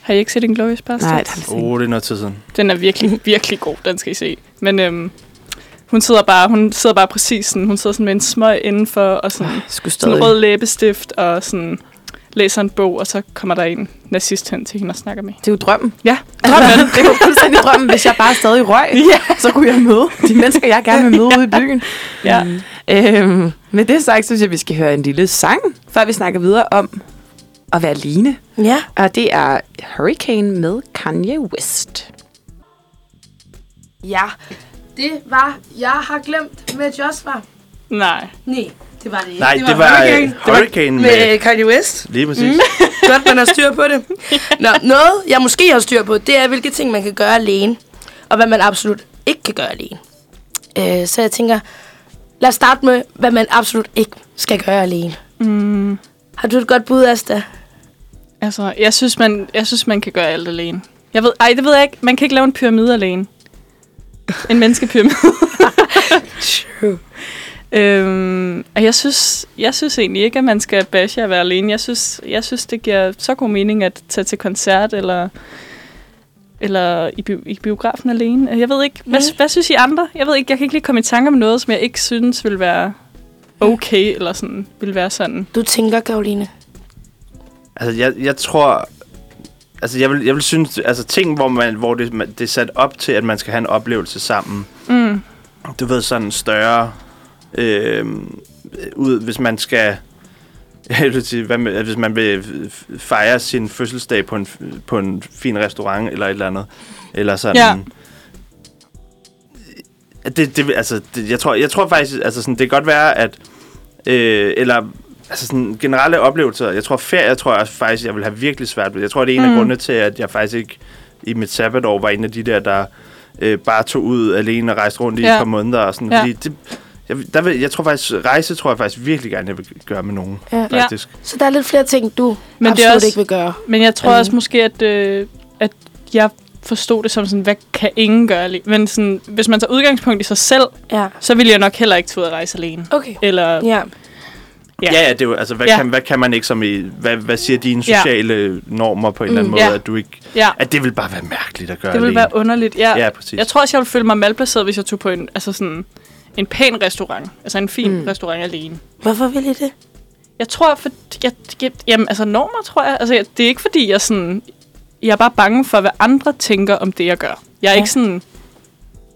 Har I ikke set Inglourious Bastards? Nej, det har jeg Åh, oh, det er noget tid siden. Den er virkelig, virkelig god. Den skal I se. Men øhm, hun sidder bare, hun sidder bare præcis sådan, hun sidder sådan med en smøg indenfor, og sådan, skulle sådan stadig. en rød læbestift, og sådan læser en bog, og så kommer der en nazist hen til hende og snakker med hende. Det er jo drømmen. Ja, Drømmen. det er jo fuldstændig drømmen, hvis jeg bare stadig røg. Ja. Så kunne jeg møde de mennesker, jeg gerne vil møde ude i byen. Ja. Øhm, med det sagt, synes jeg, vi skal høre en lille sang, før vi snakker videre om at være alene. Ja. Og det er Hurricane med Kanye West. Ja. Det var, jeg har glemt med Joshua. Nej. Nej, det var det ikke. Nej, det var, Hurricane. det var Hurricane med... med Kanye West. Lige præcis. Godt, man har styr på det. Nå, noget, jeg måske har styr på, det er, hvilke ting, man kan gøre alene, og hvad man absolut ikke kan gøre alene. Øh, så jeg tænker, lad os starte med, hvad man absolut ikke skal gøre alene. Mm, Har du et godt bud, Asta? altså, jeg synes, man, jeg synes, man kan gøre alt alene. Jeg ved, ej, det ved jeg ikke. Man kan ikke lave en pyramide alene. En menneskepyramide. True. Øhm, og jeg synes, jeg synes egentlig ikke, at man skal bashe at være alene. Jeg synes, jeg synes, det giver så god mening at tage til koncert eller, eller i, bi- i biografen alene. Jeg ved ikke, hvad, Mm. hvad synes I andre? Jeg ved ikke, jeg kan ikke lige komme i tanke om noget, som jeg ikke synes vil være okay, eller sådan, vil være sådan. Du tænker, Karoline. Altså, jeg, jeg tror... Altså, jeg vil, jeg vil synes... Altså, ting, hvor, man, hvor det, det er sat op til, at man skal have en oplevelse sammen. Mm. Du ved, sådan større... Øh, ud, hvis man skal... Jeg vil sige, hvad med, hvis man vil fejre sin fødselsdag på en, på en fin restaurant eller et eller andet. Eller sådan... Ja. Det, det, altså, det, jeg, tror, jeg tror faktisk, altså sådan, det kan godt være, at... Øh, eller altså sådan generelle oplevelser. Jeg tror ferie, jeg tror jeg faktisk, jeg vil have virkelig svært ved. Jeg tror, det er en Mm. af grundene til, at jeg faktisk ikke i mit sabbatår var en af de der, der øh, bare tog ud alene og rejste rundt i Ja. et par måneder. Og sådan, Ja. fordi det, jeg, der vil, jeg tror faktisk, rejse tror jeg faktisk virkelig gerne, jeg vil gøre med nogen. Ja. Faktisk. Så der er lidt flere ting, du Men Men det er absolut også- ikke vil gøre. Men jeg tror Alene. også måske, at, øh, at jeg forstod det som sådan, hvad kan ingen gøre alene? Men sådan, hvis man tager udgangspunkt i sig selv, Ja. så vil jeg nok heller ikke tage ud og rejse alene. Okay. Eller, Ja. Ja. Ja, ja, det er jo, altså, hvad, Ja. kan, hvad kan man ikke som i, hvad, hvad siger dine Ja. sociale normer på en eller anden Mm. måde, Ja. at du ikke, ja, at det vil bare være mærkeligt at gøre det ville alene. være underligt. Ja, Ja, præcis. Jeg tror også, jeg ville føle mig malplaceret, hvis jeg tog på en, altså sådan, en pæn restaurant. Altså en fin Mm. mm. restaurant alene. Hvorfor vil I det? Jeg tror, for, jeg, jeg, jamen, altså normer, tror jeg. Altså, jeg, det er ikke fordi, jeg sådan... Jeg er bare bange for, hvad andre tænker om det, jeg gør. Jeg er Ja. ikke sådan...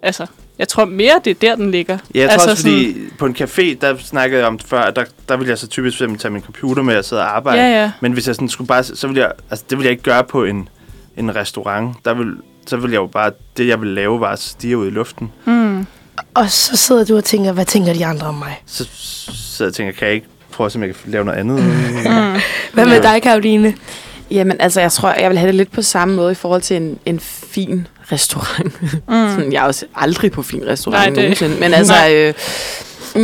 Altså, jeg tror mere, det er der, den ligger. Ja, jeg tror altså, også, fordi på en café, der snakkede jeg om det før, at der, der ville jeg så typisk tage min computer med og sidde og arbejde. Ja, ja. Men hvis jeg sådan skulle bare, så ville jeg, altså det ville jeg ikke gøre på en, en restaurant. Der vil, så ville jeg jo bare, det jeg ville lave, var at stige ud i luften. Mm. Og så sidder du og tænker, hvad tænker de andre om mig? Så sidder jeg og tænker, kan jeg ikke prøve at se, om jeg kan lave noget andet? Hvad med dig, Karoline? Jamen, altså, jeg tror, jeg vil have det lidt på samme måde i forhold til en, en fin restaurant. Mm. Sådan, jeg er også aldrig på fin restaurant Nej, det- nogensinde. Men altså, øh, mm,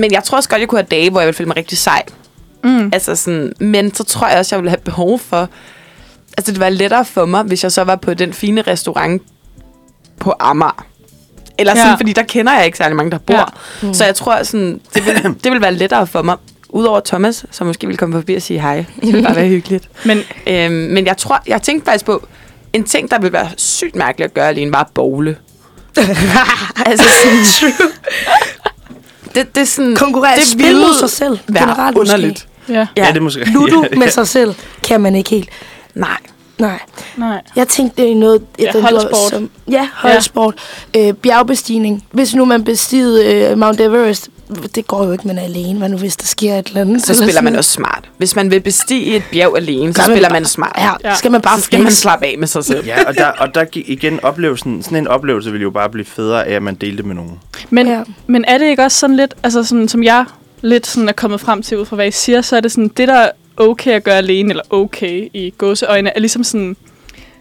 men jeg tror også godt, jeg kunne have dage, hvor jeg ville føle mig rigtig sej. Mm. Altså sådan, men så tror jeg også, jeg ville have behov for... Altså, det var lettere for mig, hvis jeg så var på den fine restaurant på Amager. Eller sådan, Ja. fordi der kender jeg ikke særlig mange, der bor. Ja. Ja. Så jeg tror, sådan, det, vil, det vil være lettere for mig. Udover Thomas, som måske ville komme forbi og sige hej. Det ville bare være hyggeligt. Men Øhm, men jeg tror, jeg tænkte faktisk på, en ting, der ville være sygt mærkeligt at gøre alene, var at bowle. altså sådan, det, det er sådan... Konkurrere det spil mod sig selv. være generelt måske. underligt. ja, ja, det er måske Ludo med sig selv kan man ikke helt. Nej. Nej. nej. Jeg tænkte det er noget... Ja, holdsport. Som, ja, holdsport. Ja. Øh, bjergbestigning. Hvis nu man bestigede øh, Mount Everest, det går jo ikke, man er alene. Hvad nu, hvis der sker et eller andet? Så Eller spiller man også smart. Hvis man vil bestige et bjerg alene, så Gør man spiller bare- man smart. Ja, Ja. skal man bare så skal man slappe af med sig selv. Ja, og der, og der igen oplevelsen, sådan en oplevelse vil jo bare blive federe af, at man delte med nogen. Men, Ja. men er det ikke også sådan lidt, altså sådan, som jeg lidt sådan er kommet frem til ud fra, hvad I siger, så er det sådan, det der er okay at gøre alene, eller okay i gåseøjne, er ligesom sådan,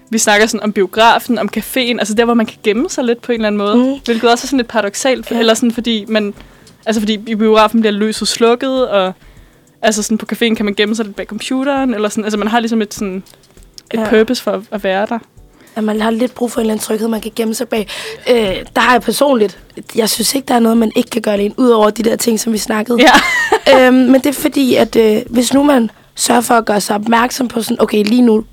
vi snakker sådan om biografen, om caféen, altså der, hvor man kan gemme sig lidt på en eller anden måde. Mm. Hvilket også er sådan lidt paradoxalt, Ja. ja. eller sådan, fordi man, altså fordi i biografen bliver lyset slukket, og altså sådan på caféen kan man gemme sig lidt bag computeren, eller sådan, altså man har ligesom et sådan, et Ja. purpose for at være der. at man har lidt brug for en eller anden tryghed, man kan gemme sig bag. Øh, der har jeg personligt, jeg synes ikke, der er noget, man ikke kan gøre alene, udover de der ting, som vi snakkede. Ja. øhm, men det er fordi, at øh, hvis nu man sørger for at gøre sig opmærksom på sådan, okay, lige nu,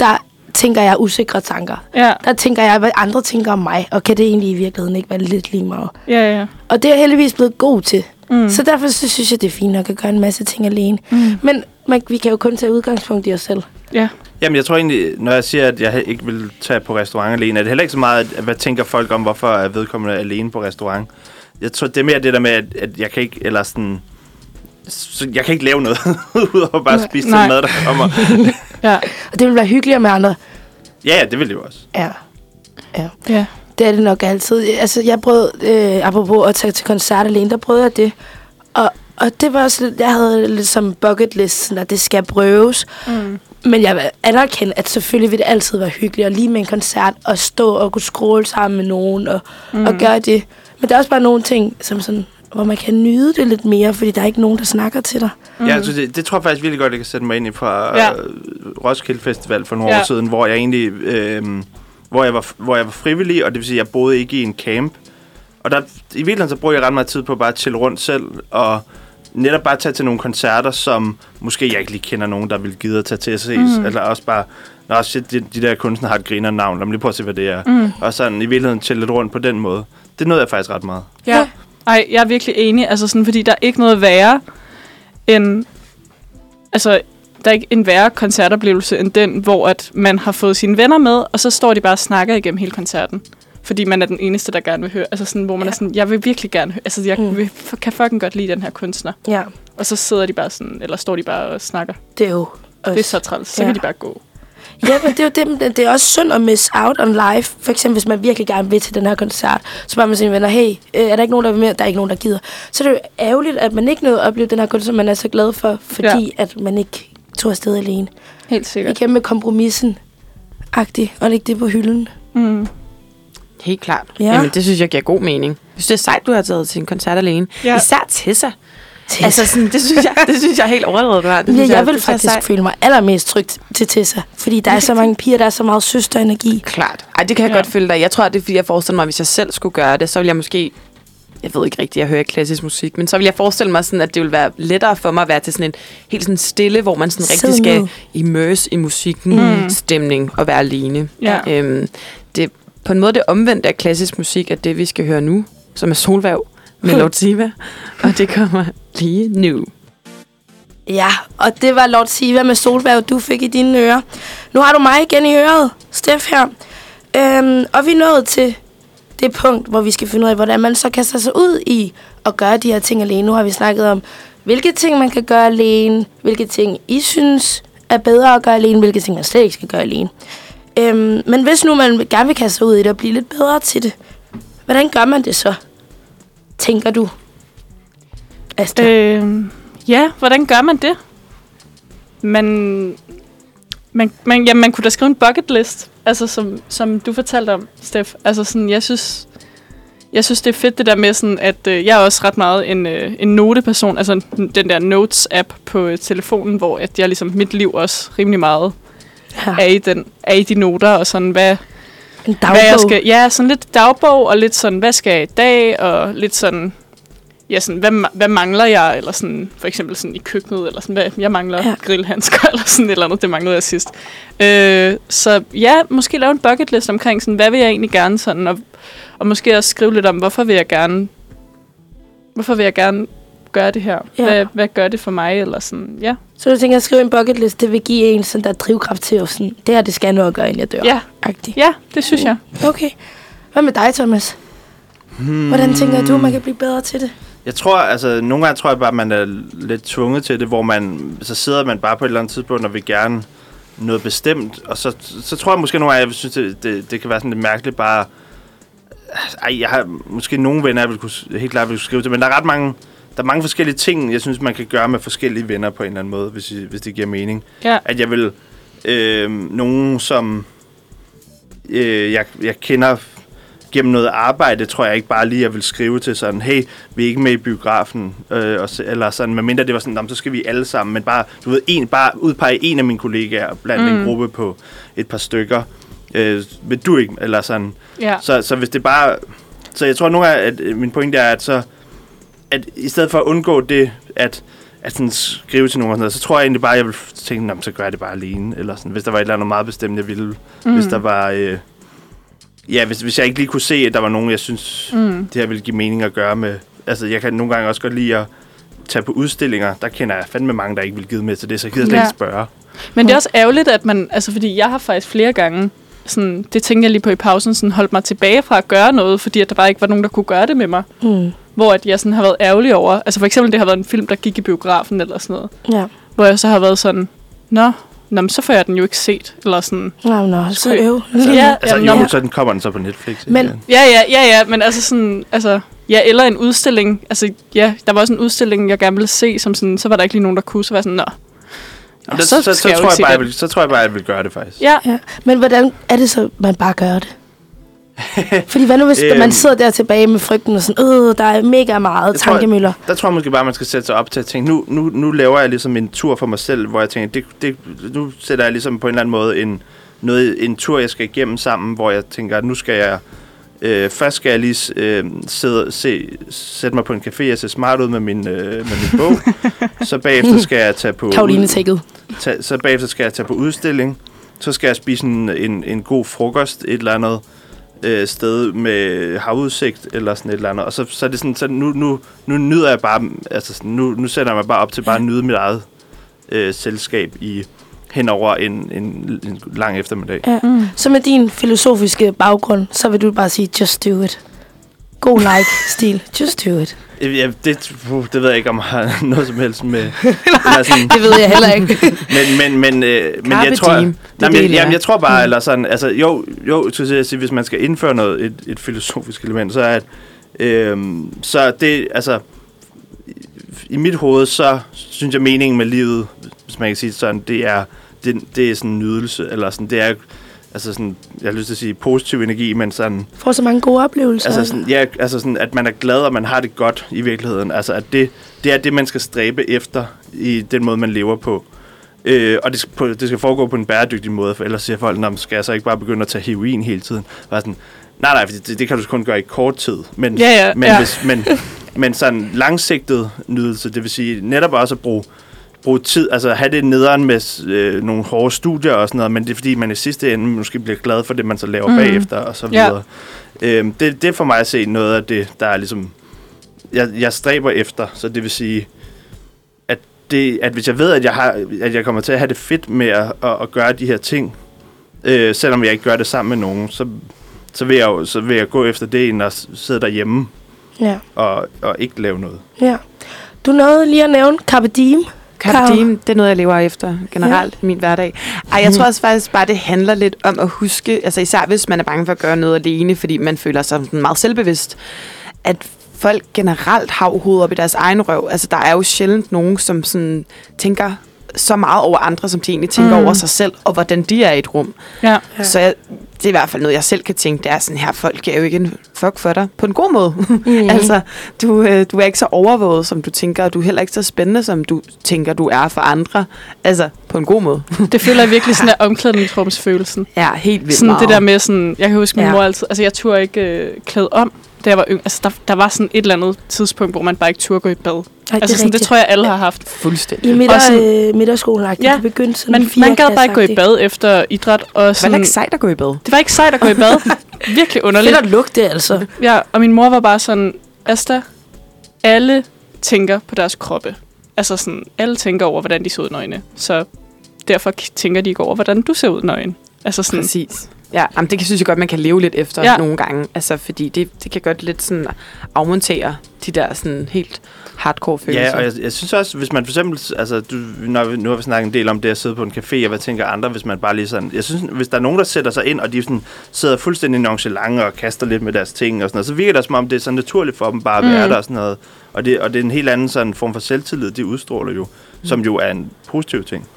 der tænker jeg usikre tanker. Ja, Der tænker jeg, hvad andre tænker om mig, og kan det egentlig i virkeligheden ikke være lidt lige meget. ja, ja. Og det er jeg heldigvis blevet god til. Mm. Så derfor så synes jeg, det er fint nok at gøre en masse ting alene. Mm. Men man, vi kan jo kun tage udgangspunkt i os selv. Ja. Jamen, jeg tror egentlig, når jeg siger, at jeg ikke vil tage på restaurant alene, er det heller ikke så meget, at, hvad tænker folk om, hvorfor er vedkommende alene på restaurant. Jeg tror, det er mere det der med, at, at jeg kan ikke, eller sådan, så jeg kan ikke lave noget, udover bare at Nej. spise den mad, der kommer. Ja. Og det vil være hyggeligere med andre. Ja, ja, det vil det jo også. Ja. Ja. Ja. Det er det nok altid. Altså, jeg prøvede, øh, apropos at tage til koncert alene, der prøvede jeg det. Og, og det var også lidt, jeg havde lidt som bucket list, sådan at det skal prøves. Mm. Men jeg vil anerkende, at selvfølgelig vil det altid være hyggeligt at lige med en koncert og stå og kunne scrolle sammen med nogen og, mm. og gøre det. Men der er også bare nogle ting, som sådan, hvor man kan nyde det lidt mere, fordi der er ikke nogen, der snakker til dig. Mm. Ja, altså det, det tror jeg faktisk virkelig godt, jeg kan sætte mig ind i fra Ja. ja. Roskilde Festival for nogle Ja. år siden, hvor jeg egentlig, øh, hvor, jeg var, hvor jeg var frivillig, og det vil sige, at jeg boede ikke i en camp. Og der, i virkeligheden så brugte jeg ret meget tid på bare at chille rundt selv, og netop bare tage til nogle koncerter, som måske jeg ikke lige kender nogen, der vil gide at tage til at ses. Mm. Eller også bare, Nå, shit, de, de der kunstnere har et griner navn, lad mig lige prøve at se, hvad det er. Mm. Og sådan i virkeligheden chille lidt rundt på den måde. Det nåede jeg faktisk ret meget. Ja. Ej, jeg er virkelig enig, altså sådan, fordi der er ikke noget værre end... Altså, der er ikke en værre koncertoplevelse end den, hvor at man har fået sine venner med, og så står de bare og snakker igennem hele koncerten. Fordi man er den eneste, der gerne vil høre. Altså sådan, hvor man ja. er sådan, jeg vil virkelig gerne høre. Altså, jeg Mm. vil, kan fucking godt lide den her kunstner. Ja, Og så sidder de bare sådan, eller står de bare og snakker. det er jo også. Det er så træls. Så Ja. kan de bare gå. Ja, men det er jo det, men det er også synd at miss out on live. For eksempel, hvis man virkelig gerne vil til den her koncert, så spørger man sine venner, hey, øh, er der ikke nogen, der vil med? Der er ikke nogen, der gider. Så er det jo ærgerligt, at man ikke nåede at opleve den her koncert, som man er så glad for, fordi ja. at man ikke tog afsted alene. Helt sikkert. Igen med kompromissen agtigt og lægge det på hylden. Mm. Helt klart. Ja. Ja. Jamen, det synes jeg giver god mening. Jeg synes, det er sejt, du har taget til en koncert alene. Ja. Ja. Især Tessa. Tessa. Altså, sådan, det, synes jeg, det synes jeg er helt overdrevet, har. Det Ja, synes jeg vil faktisk føle mig allermest trygt til Tessa. Fordi der er så mange piger, der er så meget søsterenergi. Klart. Ej, det kan jeg Ja. godt følge dig. Jeg tror, det er, fordi jeg forestiller mig, at hvis jeg selv skulle gøre det, så ville jeg måske... Jeg ved ikke rigtigt, jeg hører ikke klassisk musik, men så vil jeg forestille mig, sådan, at det ville være lettere for mig at være til sådan en helt sådan stille, hvor man sådan rigtig skal immerse i musikken, mm. stemning og være alene. Ja. Øhm, det, på en måde det omvendte af klassisk musik, at det vi skal høre nu, som er Solværv med Lord Siva, og det kommer lige nu. Ja, og det var Lord Siva med solværv, du fik i dine ører. Nu har du mig igen i øret, Steff her. Øhm, og vi er nået til det punkt, hvor vi skal finde ud af, hvordan man så kaster sig ud i at gøre de her ting alene. Nu har vi snakket om, hvilke ting man kan gøre alene, hvilke ting I synes er bedre at gøre alene, hvilke ting man slet ikke skal gøre alene. Øhm, men hvis nu man gerne vil kaste sig ud i det og blive lidt bedre til det, hvordan gør man det så? Tænker du? Asta? Øh, ja, hvordan gør man det? Man, man, man, ja, man kunne da skrive en bucket list, altså som, som du fortalte om, Steff. Altså sådan, jeg synes, jeg synes, det er fedt det der med sådan, at øh, jeg er også ret meget en, øh, en noteperson, altså den der Notes-app på øh, telefonen, hvor at jeg ligesom, mit liv også rimelig meget ja. er i, den, er i de noter, og sådan, hvad, En dagbog. hvad jeg skal, ja, sådan lidt dagbog, og lidt sådan, hvad skal jeg i dag, og lidt sådan, ja, sådan, hvad, hvad mangler jeg, eller sådan, for eksempel sådan i køkkenet, eller sådan, hvad, jeg mangler ja. grillhandsker, eller sådan et eller andet, det manglede jeg sidst. Øh, så ja, måske lave en bucket list omkring, sådan, hvad vil jeg egentlig gerne, sådan, og, og måske også skrive lidt om, hvorfor vil jeg gerne, hvorfor vil jeg gerne gøre det her? Ja. Hvad, hvad gør det for mig, eller sådan, ja. Så du tænker at skrive en bucket list, det vil give en sådan der drivkraft til, at sådan, det her, det skal jeg nå at gøre, inden jeg dør. Ja, Agtigt. ja, det synes jeg. Okay. Hvad med dig, Thomas? Hmm. Hvordan tænker du, man kan blive bedre til det? Jeg tror, altså, nogle gange tror jeg bare, at man er lidt tvunget til det, hvor man, så sidder man bare på et eller andet tidspunkt og vil gerne noget bestemt, og så, så tror jeg måske nogle gange, jeg synes, det, det, det kan være sådan lidt mærkeligt bare, ej, jeg har måske nogle venner, jeg vil kunne, helt klart vil kunne skrive til, men der er ret mange, der er mange forskellige ting, jeg synes, man kan gøre med forskellige venner på en eller anden måde, hvis, I, hvis det giver mening. Ja. At jeg vil, øh, nogen som øh, jeg, jeg kender gennem noget arbejde, tror jeg ikke bare lige, jeg vil skrive til sådan, hey, vi er ikke med i biografen, øh, og, eller sådan, medmindre det var sådan, "Nå, men så skal vi alle sammen, men bare, du ved, en, bare udpege en af mine kollegaer blandt mm. en gruppe på et par stykker, øh, vil du ikke, eller sådan. Ja. Så, så hvis det bare, så jeg tror nogle gange, at øh, min pointe er, at så, at i stedet for at undgå det, at at sådan skrive til nogen og sådan noget, så tror jeg egentlig bare, at jeg vil tænke, "Nå, men så gør jeg det bare alene, eller sådan, hvis der var et eller andet meget bestemt, jeg ville, mm. hvis der var, øh, ja, hvis, hvis jeg ikke lige kunne se, at der var nogen, jeg synes, Mm. det her ville give mening at gøre med, altså jeg kan nogle gange også godt lide at tage på udstillinger, der kender jeg fandme mange, der ikke vil give med til det, så jeg gider slet Ja. ikke spørge. Men det er også ærgerligt, at man... Altså, fordi jeg har faktisk flere gange... Sådan, det tænkte jeg lige på i pausen, sådan holdt mig tilbage fra at gøre noget, fordi at der bare ikke var nogen, der kunne gøre det med mig. Mm. Hvor at jeg sådan har været ærgerlig over... Altså for eksempel, det har været en film, der gik i biografen eller sådan noget. Ja. Hvor jeg så har været sådan... Nå, nå men så får jeg den jo ikke set. Eller sådan... Nå, nå, så øv. Ja, Altså jamen, jo, nå, så den kommer den så på Netflix. Men- igen. ja, ja, ja, ja, men altså sådan... Altså, ja, eller en udstilling. Altså, ja, der var også en udstilling, jeg gerne ville se, som sådan... Så var der ikke lige nogen, der kunne. Så var jeg sådan, nå... Jamen, så, tror jeg bare, jeg vil, så tror jeg bare, jeg vil gøre det faktisk. Ja, Ja. Men hvordan er det så, man bare gør det? Fordi hvad nu, hvis Øhm. man sidder der tilbage med frygten og sådan, øh, der er mega meget Jeg tror, tankemøller. Der tror jeg måske bare, man skal sætte sig op til at tænke, nu, nu, nu laver jeg ligesom en tur for mig selv, hvor jeg tænker, det, det, nu sætter jeg ligesom på en eller anden måde en, noget, en tur, jeg skal igennem sammen, hvor jeg tænker, nu skal jeg, øh, først skal jeg lige øh, sidde, se, sætte mig på en café og se smart ud med min, øh, med min bog. så bagefter skal jeg tage på... Karoline tækket. tage, så bagefter skal jeg tage på udstilling. Så skal jeg spise en, en, en god frokost et eller andet øh, sted med havudsigt eller sådan et eller andet. Og så, så er det sådan, så nu, nu, nu nyder jeg bare, altså sådan, nu, nu sætter jeg mig bare op til bare at nyde mit eget øh, selskab i hen over en, en, en lang eftermiddag. Ja. Mm. Så med din filosofiske baggrund, så vil du bare sige, just do it. God like-stil. Just do it. Øh, Ja, det, puh, det ved jeg ikke, om jeg har noget som helst med. eller sådan, Det ved jeg heller ikke. men, men, men, øh, men Carpe jeg tror. Det nej, men, jeg, jamen, jeg. jeg tror bare, eller sådan, altså, jo, jo, til at sige, hvis man skal indføre noget, et, et filosofisk element, så er at, øhm, så det, altså, i, mit hoved, så synes jeg, meningen med livet, hvis man kan sige sådan, det er, det, det er sådan en nydelse, eller sådan, det er, altså sådan, jeg har lyst til at sige positiv energi, men sådan, Får så mange gode oplevelser. Altså sådan, ja, altså sådan, at man er glad, og man har det godt i virkeligheden. Altså, at det, det er det, man skal stræbe efter i den måde, man lever på. Øh, og det skal, på, det skal foregå på en bæredygtig måde, for ellers siger folk, "Nå, skal jeg så ikke bare begynde at tage heroin hele tiden? Bare sådan, nej, nej, fordi det, det kan du kun gøre i kort tid. Men, Ja, ja, men, ja. Hvis, men, men sådan langsigtet nydelse, det vil sige netop også at bruge bruge tid, altså have det nederen med øh, nogle hårde studier og sådan noget, men det er fordi, man i sidste ende måske bliver glad for det, man så laver Mm. bagefter og så Ja. videre. Øhm, det, det er for mig at se noget af det, der er ligesom, jeg, jeg stræber efter, så det vil sige, at, det, at hvis jeg ved, at jeg, har, at jeg kommer til at have det fedt med at, at, at gøre de her ting, øh, selvom jeg ikke gør det sammen med nogen, så, så, vil jeg, jo- så vil jeg gå efter det, end at sidde derhjemme Ja, og, og ikke lave noget. ja. Du nåede lige at nævne Carpe Diem. Carpe det er noget, jeg lever efter generelt i min hverdag. Ej, jeg tror også faktisk bare, det handler lidt om at huske, altså især hvis man er bange for at gøre noget alene, fordi man føler sig meget selvbevidst, at folk generelt har hovedet op i deres egen røv. Altså, der er jo sjældent nogen, som sådan tænker så meget over andre, som de egentlig tænker mm. over sig selv, og hvordan de er i et rum. Ja. Ja. Så jeg, det er i hvert fald noget, jeg selv kan tænke, det er sådan her, folk er jo ikke en fuck for dig, på en god måde. Mm. altså, du, øh, du er ikke så overvåget, som du tænker, og du er heller ikke så spændende, som du tænker, du er for andre. Altså, på en god måde. Det føler jeg virkelig sådan der omklædningsrumsfølelsen. ja, helt vildt Sådan meget. det der med sådan, jeg kan huske min ja. mor altid, altså jeg turde ikke øh, klæde om, da jeg var yngre. Altså der, der var sådan et eller andet tidspunkt, hvor man bare ikke turde gå i bad. Ej, altså sådan, det tror jeg alle har haft. Fuldstændig. I midter, Og sådan- øh, midterskolen ja, Ja, det begyndte sådan Man, man gad bare ikke gå i bad efter idræt. Og Det var sådan, ikke sejt at gå i bad. det var ikke sejt at gå i bad. Virkelig underligt. Fedt at lugte, altså. Ja, og min mor var bare sådan, Asta, alle tænker på deres kroppe. Altså sådan, alle tænker over, hvordan de ser ud nøgne. Så derfor tænker de ikke over, hvordan du ser ud nøgen. Altså sådan, Præcis. Ja, jamen, det kan, synes jeg godt, man kan leve lidt efter Ja. nogle gange. Altså, fordi det, det kan godt lidt sådan afmontere de der sådan helt hardcore følelser. Ja, og jeg, jeg synes også, hvis man for eksempel, altså, du, når vi, nu har vi snakket en del om det at sidde på en café, og hvad tænker andre, hvis man bare lige sådan, jeg synes, hvis der er nogen, der sætter sig ind, og de sådan sidder fuldstændig nonchalant og kaster lidt med deres ting og sådan noget, så virker det som om, det er så naturligt for dem bare at være Mm. der og sådan noget. Og det, og det er en helt anden sådan form for selvtillid, de udstråler jo, som jo er en positiv ting.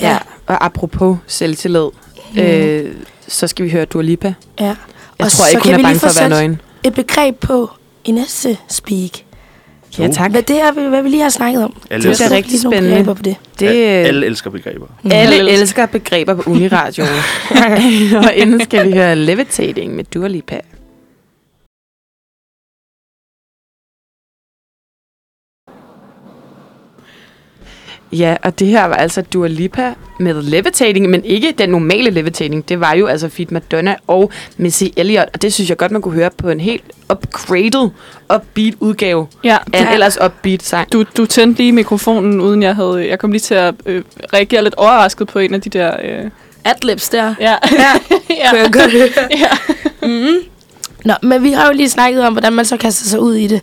ja. Og apropos selvtillid, Mm. øh, så skal vi høre Dua Lipa. Ja. Jeg Og tror så ikke, kan hun vi er lige bange få for at være nøgen. Et begreb på i næste speak. Ja, tak. Hvad det er, hvad vi lige har snakket om. Alle, Det er rigtig spændende. På det. Det, alle, alle elsker begreber. alle Alle elsker begreber på Uniradioen. og inden skal vi høre Levitating med Dua Lipa. Ja, og det her var altså Dua Lipa med Levitating, men ikke den normale Levitating. Det var jo altså Feed Madonna og Missy Elliott, og det synes jeg godt, man kunne høre på en helt upgraded, upbeat udgave ja, af en ellers upbeat sang. du, du tændte lige mikrofonen, uden jeg havde... Jeg kom lige til at øh, reagere lidt overrasket på en af de der... Øh, Adlibs der. ja. Ja, ja. kunne jeg godt høre. ja. Mm. Nå, men vi har jo lige snakket om, hvordan man så kaster sig ud i det.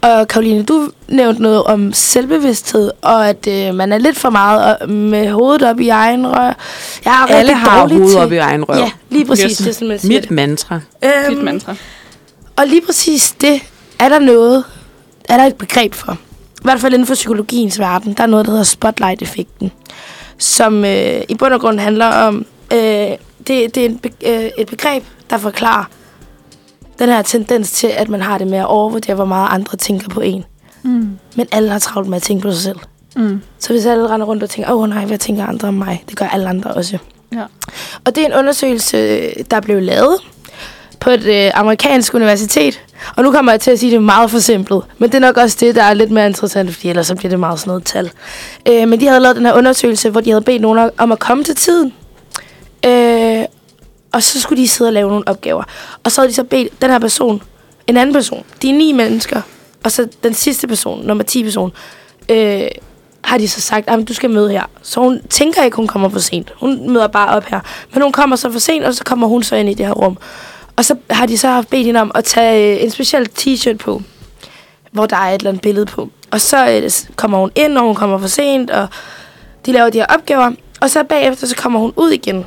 Og Karoline, du nævnte noget om selvbevidsthed, og at øh, man er lidt for meget med hovedet op i egen rør. Jeg er Alle har hovedet til... op i egen røv. Ja, lige præcis. Yes. Det sådan, man siger Mit mantra. det. Dit Øhm, mantra. og lige præcis det er der noget, er der et begreb for. I hvert fald inden for psykologiens verden, der er noget, der hedder spotlight-effekten. Som øh, i bund og grund handler om, øh, det, det er en, be- øh, et begreb, der forklarer den her tendens til, at man har det med at overvurdere, hvor meget andre tænker på en. Mm. Men alle har travlt med at tænke på sig selv. Mm. Så hvis alle render rundt og tænker, åh oh, nej, hvad tænker andre om mig? Det gør alle andre også. Ja. Og det er en undersøgelse, der blev lavet på et øh, amerikansk universitet. Og nu kommer jeg til at sige, at det er meget forsimplet. Men det er nok også det, der er lidt mere interessant, fordi ellers så bliver det meget sådan noget tal. Øh, men de havde lavet den her undersøgelse, hvor de havde bedt nogen om at komme til tiden. Øh, og så skulle de sidde og lave nogle opgaver. Og så havde de så bedt den her person, en anden person, de er ni mennesker, og så den sidste person, nummer 10 person, øh, har de så sagt, at du skal møde her. Så hun tænker ikke, hun kommer for sent. Hun møder bare op her. Men hun kommer så for sent, og så kommer hun så ind i det her rum. Og så har de så haft bedt hende om at tage øh, en speciel t-shirt på, hvor der er et eller andet billede på. Og så øh, kommer hun ind, og hun kommer for sent, og de laver de her opgaver. Og så bagefter, så kommer hun ud igen.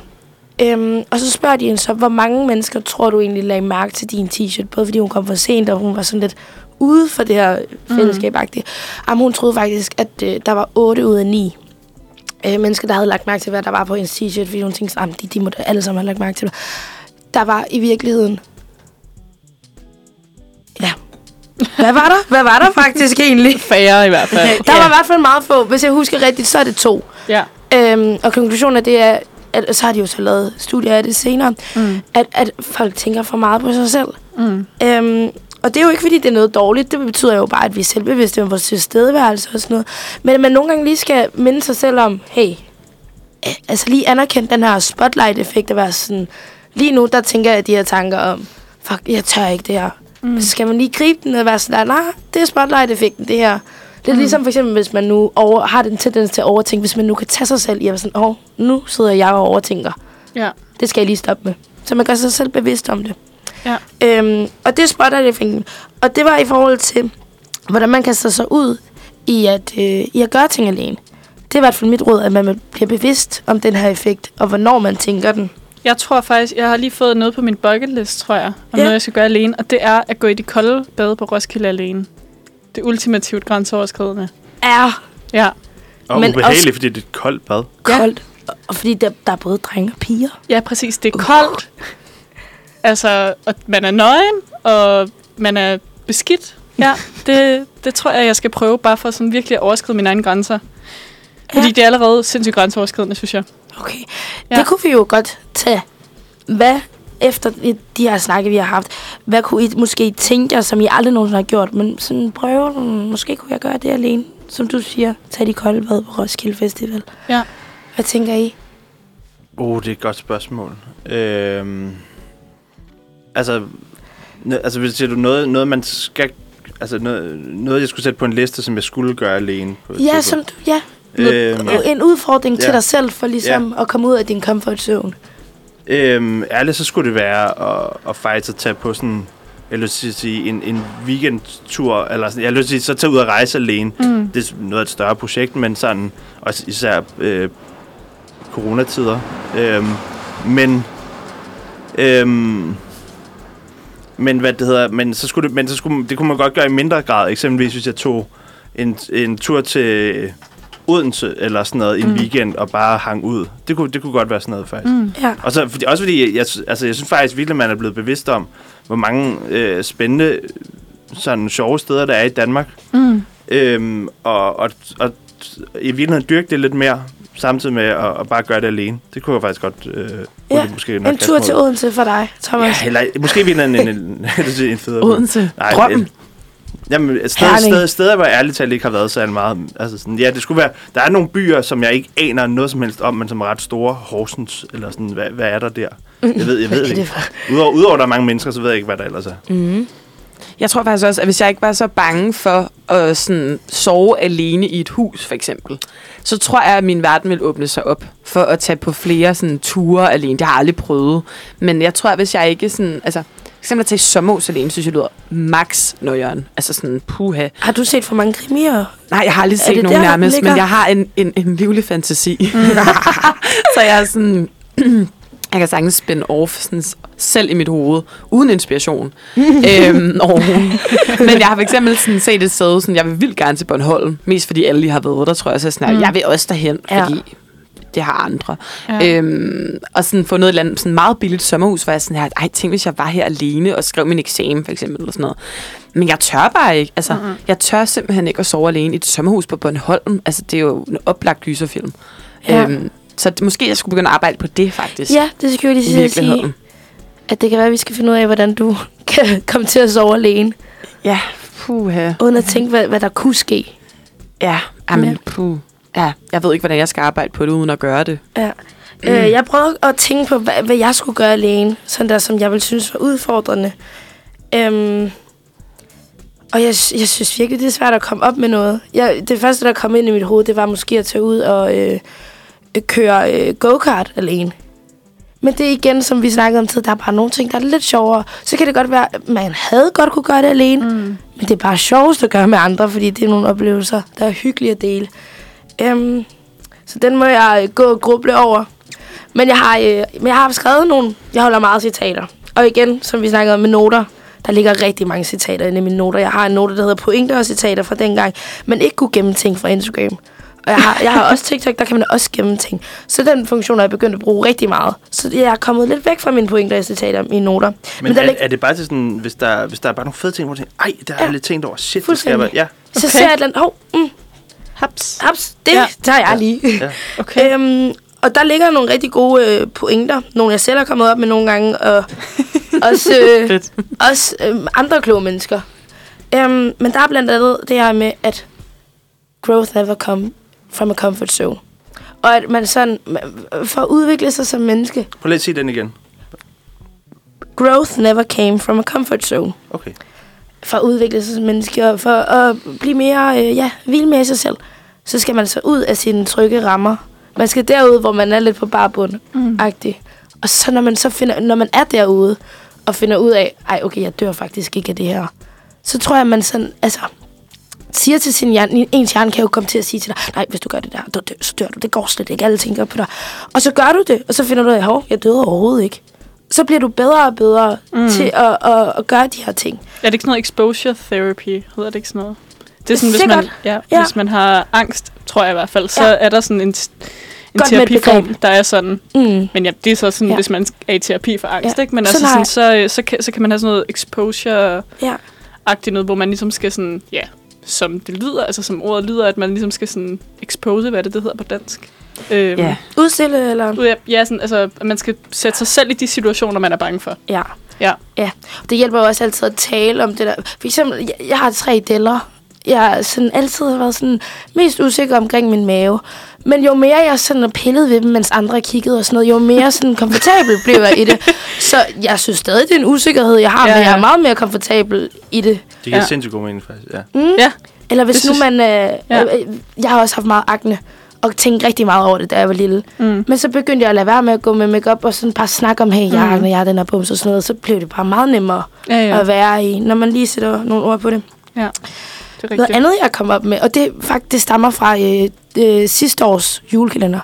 Øhm, og så spørger de hende så, hvor mange mennesker tror du egentlig lagde mærke til din t-shirt? Både fordi hun kom for sent, og hun var sådan lidt ude for det her fællesskab -agtigt. Jamen, hun troede faktisk, at øh, der var 8 ud af 9 øh, mennesker, der havde lagt mærke til, hvad der var på hendes t-shirt, fordi hun tænkte, at de, de må alle sammen have lagt mærke til det. Der var i virkeligheden... Ja. Hvad var der? Hvad var der faktisk egentlig? Færre i hvert fald. Der var i hvert fald meget få. Hvis jeg husker rigtigt, så er det to. Ja. Øhm, og konklusionen af det er, at så har de jo så lavet studier af det senere, Mm. at, at folk tænker for meget på sig selv. Mm. Øhm, og det er jo ikke, fordi det er noget dårligt. Det betyder jo bare, at vi er selvbevidste om vores tilstedeværelse og sådan noget. Men at man nogle gange lige skal minde sig selv om, hey, altså lige anerkende den her spotlight-effekt at være sådan, lige nu, der tænker jeg de her tanker om, fuck, jeg tør ikke det her. Mm. Så skal man lige gribe den og være sådan, nej, det er spotlight-effekten, det her. Det er mm. ligesom for eksempel, hvis man nu over, har den tendens til at overtænke, hvis man nu kan tage sig selv i at være sådan, åh, oh, nu sidder jeg og overtænker. Ja. Det skal jeg lige stoppe med. Så man gør sig selv bevidst om det. Ja. Øhm, og det spotter det effekten. Og det var i forhold til, hvordan man kaster sig ud i at, øh, i at gøre ting alene. Det er i hvert fald mit råd, at man bliver bevidst om den her effekt, og hvornår man tænker den. Jeg tror faktisk, jeg har lige fået noget på min bucket list, tror jeg, om Ja. noget, jeg skal gøre alene. Og det er at gå i de kolde bade på Roskilde alene. Det ultimativt grænseoverskridende. Er Ja, Og Men ubehageligt, også- fordi det er et koldt bad. Ja. koldt. Og fordi der, der er både drenge og piger. ja præcis. Det er koldt. Altså, og man er nøgen, og man er beskidt. Ja, det, det tror jeg, jeg skal prøve, bare for sådan virkelig at overskride mine egne grænser. Fordi Ja. det er allerede sindssygt grænseoverskridende, synes jeg. Okay. Ja. Ja. Det kunne vi jo godt tage. Hvad efter de her snakke, vi har haft, hvad kunne I måske tænke jer, som I aldrig nogensinde har gjort, men sådan prøve, måske kunne jeg gøre det alene, som du siger, tage de kolde bad på Roskilde Festival. Ja. Hvad tænker I? Oh, det er et godt spørgsmål. Øhm, altså, n- altså, hvis siger du noget, noget, man skal... Altså, noget, noget, jeg skulle sætte på en liste, som jeg skulle gøre alene. På Ja, som du, ja. Øhm, En udfordring til Ja. dig selv, for ligesom at komme ud af din comfort zone. Øhm, ærligt, så skulle det være at, at faktisk at tage på sådan, jeg vil sige, sige en, en weekendtur, eller sådan, jeg vil sige, så tage ud og rejse alene. Mm. Det er noget af et større projekt, men sådan, også især øh, coronatider. Øhm, men, øhm, men hvad det hedder, men så skulle det, men så skulle, det kunne man godt gøre i mindre grad. Eksempelvis hvis jeg tog en, en tur til Odense eller sådan noget mm. en weekend og bare hang ud. Det kunne, det kunne godt være sådan noget faktisk. Mm. Ja. Og så, fordi, også fordi, jeg, altså, jeg synes faktisk virkelig, man er blevet bevidst om, hvor mange øh, spændende, sådan sjove steder, der er i Danmark. Mm. Øhm, og, og, og i virkeligheden dyrke det lidt mere, samtidig med at, at bare gøre det alene. Det kunne jeg faktisk godt... Øh, Ja, måske En tur til. Odense for dig, Thomas. Ja, eller måske i virkeligheden en, en, en, en federe. Odense. Nej, Drømmen. et- Jamen, et sted, Herning. sted, steder, hvor jeg ærligt talt ikke har været så meget. Altså sådan, ja, det skulle være... Der er nogle byer, som jeg ikke aner noget som helst om, men som er ret store. Horsens, eller sådan, hvad, hvad er der der? Jeg ved, jeg ved det ikke. Udover, udover, der er mange mennesker, så ved jeg ikke, hvad der ellers er. Mm. Jeg tror faktisk også, at hvis jeg ikke var så bange for at sådan, sove alene i et hus, for eksempel, så tror jeg, at min verden vil åbne sig op for at tage på flere sådan, ture alene. Det har jeg aldrig prøvet. Men jeg tror, at hvis jeg ikke sådan... Altså, eksempel at tage sommerhus alene, synes jeg lyder max nøjeren. Altså sådan, puha. Har du set for mange krimier? Nej, jeg har aldrig set nogen der, nærmest, men jeg har en, en, en livlig fantasi. så jeg er sådan... Jeg kan sagtens spænde off sådan, selv i mit hoved, uden inspiration. øhm. Men jeg har for eksempel sådan set et sted, sådan, jeg vil vildt gerne til Bornholm, mest fordi alle lige har været der, tror jeg. Så jeg sådan, mm. jeg vil også derhen, Ja. fordi det har andre. Ja. Øhm, og sådan få noget eller andet, sådan meget billigt sommerhus, hvor jeg sådan her, ej, tænk hvis jeg var her alene og skrev min eksamen, for eksempel, eller sådan noget. Men jeg tør bare ikke. Altså, mm-hmm. jeg tør simpelthen ikke at sove alene i et sommerhus på Bornholm. Altså, det er jo en oplagt gyserfilm. Ja. Øhm, så det, måske jeg skulle begynde at arbejde på det, faktisk. Ja, det skal jeg lige sige. At det kan være, at vi skal finde ud af, hvordan du kan komme til at sove alene. Ja, puha. Uden at tænke, hvad, hvad der kunne ske. Ja, amen, ja. puh. Ja, jeg ved ikke, hvordan jeg skal arbejde på det, uden at gøre det. Ja. Mm. Øh, jeg prøvede at tænke på, hvad, hvad jeg skulle gøre alene. Sådan der, som jeg ville synes var udfordrende. Øhm, og jeg, jeg synes virkelig, det er svært at komme op med noget. Jeg, det første, der kom ind i mit hoved, det var måske at tage ud og øh, øh, køre øh, go-kart alene. Men det er igen, som vi snakkede om tid, der er bare nogle ting, der er lidt sjovere. Så kan det godt være, at man havde godt kunne gøre det alene. Mm. Men det er bare sjovest at gøre med andre, fordi det er nogle oplevelser, der er hyggelige at dele. Øhm, så den må jeg øh, gå og gruble over. Men jeg har, øh, men jeg har skrevet nogle, jeg holder meget citater. Og igen, som vi snakkede om med noter, der ligger rigtig mange citater inde i mine noter. Jeg har en note, der hedder pointer og citater fra dengang, men ikke kunne gemme ting fra Instagram. Og jeg har, jeg har også TikTok, der kan man også gemme ting. Så den funktion er jeg begyndt at bruge rigtig meget. Så jeg er kommet lidt væk fra mine pointer og citater i mine noter. Men der er, lig- er det bare til sådan, hvis der, hvis der er bare nogle fede ting, hvor du tænker, ej, der er Ja. lidt tænkt over, shit, det skal jeg bare, ja. så Okay. ser jeg et eller andet, hov, mm, Haps. haps, det Ja. tager jeg lige. Ja. Okay. Øhm, og der ligger nogle rigtig gode øh, pointer. Nogle jeg selv har kommet op med nogle gange. Og også, øh, også øh, andre kloge mennesker. Øhm, men der er blandt andet det her med, at growth never come from a comfort zone. Og at man sådan, man- for at udvikle sig som menneske, Prøv lige at sige den igen. growth never came from a comfort zone. Okay. For at udvikle sig som menneske, og for at blive mere, øh, ja, vild med sig selv, så skal man så ud af sine trygge rammer. Man skal derud, hvor man er lidt på barbund Mm. agtig. Og så når man så finder, når man er derude og finder ud af, ej okay, jeg dør faktisk ikke af det her, så tror jeg, man sådan, altså, siger til sin hjerne, ens hjerne kan jo komme til at sige til dig, nej, hvis du gør det der, så dør, så dør du. Det går slet ikke. Alle tænker på dig. Og så gør du det, og så finder du ud af, hov, jeg døde overhovedet ikke. Så bliver du bedre og bedre mm. til at, at, at, gøre de her ting. Er det ikke sådan noget exposure therapy? Hedder det ikke sådan noget? Det er sådan, hvis man, ja, Ja. hvis man har angst, tror jeg i hvert fald, så Ja. er der sådan en, en Godt terapiform, der er sådan. Mm. Men ja, det er så sådan, Ja. hvis man er i terapi for angst, Ja. ikke? Men Sådan altså sådan, så, øh, så, kan, så kan man have sådan noget exposure-agtigt Ja. noget, hvor man ligesom skal sådan, ja, som det lyder, altså som ordet lyder, at man ligesom skal sådan expose, hvad det, det hedder på dansk? Øhm, Ja. Udstille, eller... af- Ja, sådan, altså, at man skal sætte sig selv i de situationer, man er bange for. Ja. Ja. ja. Det hjælper jo også altid at tale om det der. For eksempel, jeg, jeg har tre deller. Jeg har sådan altid har været sådan mest usikker omkring min mave. Men jo mere jeg sådan pillet ved dem, mens andre kiggede og sådan noget, jo mere sådan komfortabel blev jeg i det. Så jeg synes stadig, det er en usikkerhed, jeg har, Ja, men jeg ja. er meget mere komfortabel i det. Det giver Ja. sindssygt god mening, faktisk. Ja. Mm. Ja. Eller hvis Det nu synes- man... Øh, Ja. øh, jeg har også haft meget akne, og tænkt rigtig meget over det, da jeg var lille. Mm. Men så begyndte jeg at lade være med at gå med makeup og sådan bare snakke om, hey, jeg har Mm. jeg den her bums og sådan noget. Så blev det bare meget nemmere Ja, ja, at være i, når man lige sætter nogle ord på det. ja. Det er Noget andet, jeg kom op med, og det faktisk stammer fra øh, øh, sidste års julekalender.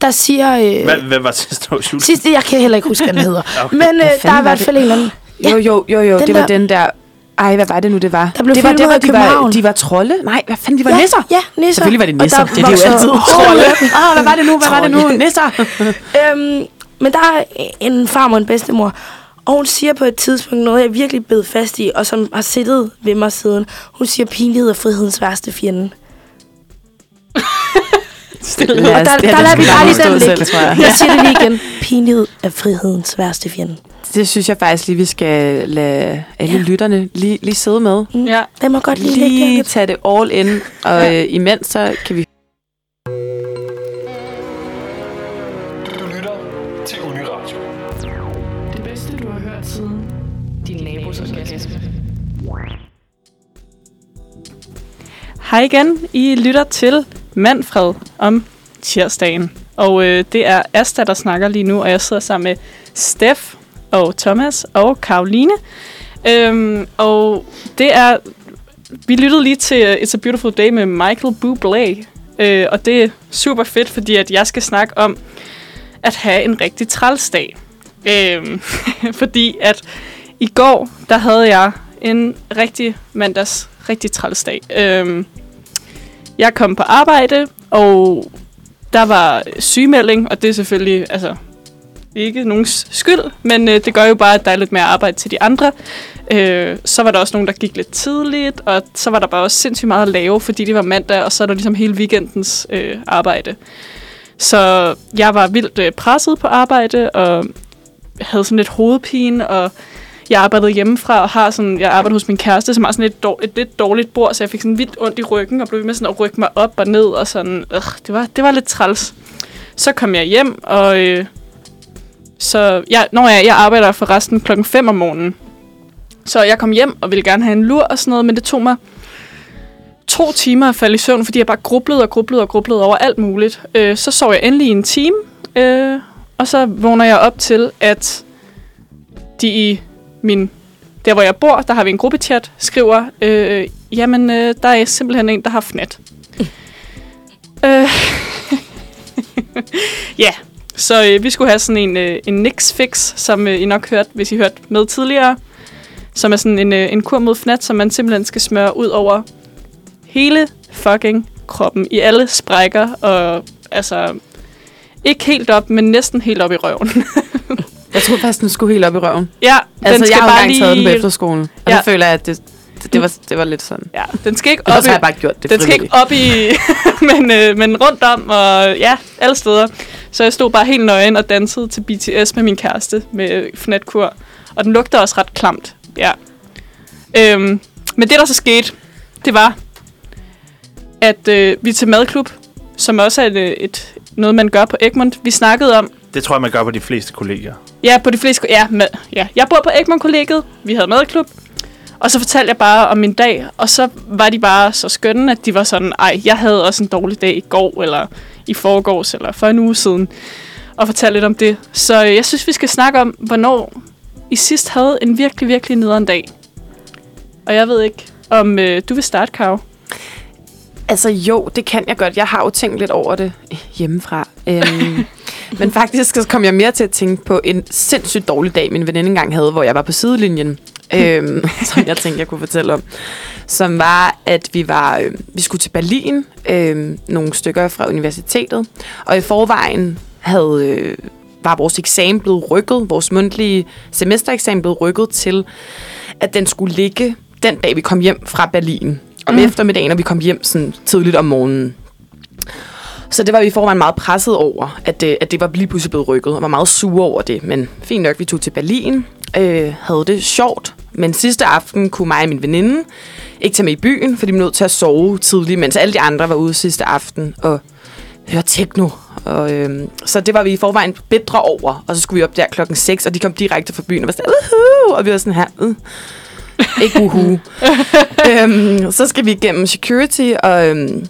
Der siger... Øh, Hvad, hvad var sidste års jul? sidste, jeg kan heller ikke huske, hvad den hedder. Okay. Men øh, der er i hvert fald en eller anden... Ja. Jo, jo, jo, jo. Den det var der- den der... Ej, hvad var det nu, det var? Der blev det var der, hvor de var, de var trolde. Nej, hvad fanden, de var ja, nisser. Ja, nisser. Selvfølgelig var det nisser. der Det er de jo altid. dem. Ah, hvad var det nu? Hvad var det nu? Nisser. Øhm, men der er en farmor og en bedstemor, og hun siger på et tidspunkt noget, jeg virkelig bed fast i, og som har siddet ved mig siden. Hun siger, pinlighed er frihedens værste fjende. Stille. Og der, der lader vi bare lige den ligge. Jeg siger det lige igen. Pinlighed er frihedens værste fjende. Det synes jeg faktisk lige, vi skal lade alle Ja. lytterne lige, lige sidde med. Ja. Den må godt lige Lige tage det all in, og øh, imens så kan vi... Du lytter til Uniradio. Det bedste, du har hørt siden din nabos orgasme. Hej igen. I lytter til Manfred om tirsdagen. Og øh, det er Asta, der snakker lige nu, og jeg sidder sammen med Steff og Thomas og Karoline. Øhm, og det er... Vi lyttede lige til øh, It's a Beautiful Day med Michael Bublé. Øh, og det er super fedt, fordi at jeg skal snakke om at have en rigtig trælsdag. Øh, fordi at i går, der havde jeg en rigtig mandags rigtig trælsdag. Øh, jeg kom på arbejde, og der var sygemelding, og det er selvfølgelig altså, ikke nogens skyld, men øh, det gør jo bare, at der er lidt mere arbejde til de andre. Øh, så var der også nogen, der gik lidt tidligt, og så var der bare også sindssygt meget at lave, fordi det var mandag, og så er der ligesom hele weekendens øh, arbejde. Så jeg var vildt øh, presset på arbejde, og havde sådan lidt hovedpine, og jeg arbejdede hjemmefra, og har sådan, jeg arbejder hos min kæreste, som har sådan et, dår, et lidt dårligt bord, så jeg fik sådan vildt ondt i ryggen, og blev ved med sådan at rykke mig op og ned, og sådan, øh, det, var, det var lidt træls. Så kom jeg hjem, og øh, så, jeg, når jeg, jeg arbejder for resten klokken 5 om morgenen, så jeg kom hjem og ville gerne have en lur og sådan noget, men det tog mig to timer at falde i søvn, fordi jeg bare grublede og grublede og grublede over alt muligt. Øh, så sov jeg endelig i en time, øh, og så vågner jeg op til, at de i min, der hvor jeg bor, der har vi en gruppechat, skriver, øh, jamen, øh, der er simpelthen en, der har fnat. øh, ja, så øh, vi skulle have sådan en, øh, en Nix Fix, som øh, I nok hørte, hvis I hørte med tidligere, som er sådan en, øh, en kur mod fnat, som man simpelthen skal smøre ud over hele fucking kroppen, i alle sprækker, og altså, ikke helt op, men næsten helt op i røven. Jeg troede faktisk, den skulle helt op i røven. ja, Altså, jeg har jo engang taget den på efterskolen, og Ja. føler jeg, at det, det, det, var, det var lidt sådan. Ja, den skal ikke Ellers op i, har jeg bare gjort det den skal ikke frivilligt. op i, men, øh, men rundt om, og ja, alle steder. Så jeg stod bare helt nøgen og dansede til BTS med min kæreste med fnatkur. Og den lugter også ret klamt, ja. Øhm, men det, der så skete, det var, at øh, vi til madklub, som også er et, øh, et, noget, man gør på Egmont. Vi snakkede om, Det tror jeg, man gør på de fleste kolleger. Ja, på de fleste... Ja, med, ja. Jeg bor på Egmont-kollegiet. Vi havde madklub. Og så fortalte jeg bare om min dag, og så var de bare så skønne, at de var sådan, ej, jeg havde også en dårlig dag i går, eller i forgårs, eller for en uge siden, og fortalte lidt om det. Så øh, jeg synes, vi skal snakke om, hvornår I sidst havde en virkelig, virkelig nederen dag. Og jeg ved ikke, om øh, du vil starte, Karo. Altså jo, det kan jeg godt. Jeg har jo tænkt lidt over det hjemmefra. Øhm, men faktisk så kom jeg mere til at tænke på en sindssygt dårlig dag, min veninde engang havde, hvor jeg var på sidelinjen. øhm, som jeg tænkte, jeg kunne fortælle om. Som var, at vi var øh, vi skulle til Berlin, øh, nogle stykker fra universitetet. Og i forvejen havde, øh, var vores eksamen blevet rykket, vores mundtlige semestereksamen blevet rykket til, at den skulle ligge den dag, vi kom hjem fra Berlin. Om mm. eftermiddagen, og vi kom hjem sådan tidligt om morgenen. Så det var vi i forvejen meget presset over, at det, at det var lige pludselig blevet rykket, og var meget sure over det. Men fint nok, vi tog til Berlin, øh, havde det sjovt. Men sidste aften kunne mig og min veninde ikke tage med i byen, fordi vi var nødt til at sove tidligt, mens alle de andre var ude sidste aften og høre techno. Og, øhm, så det var vi i forvejen bedre over, og så skulle vi op der klokken 6, og de kom direkte fra byen og var sådan, Uhuh! og vi var sådan her, uh. ikke uhu. øhm, så skal vi igennem security, og øhm,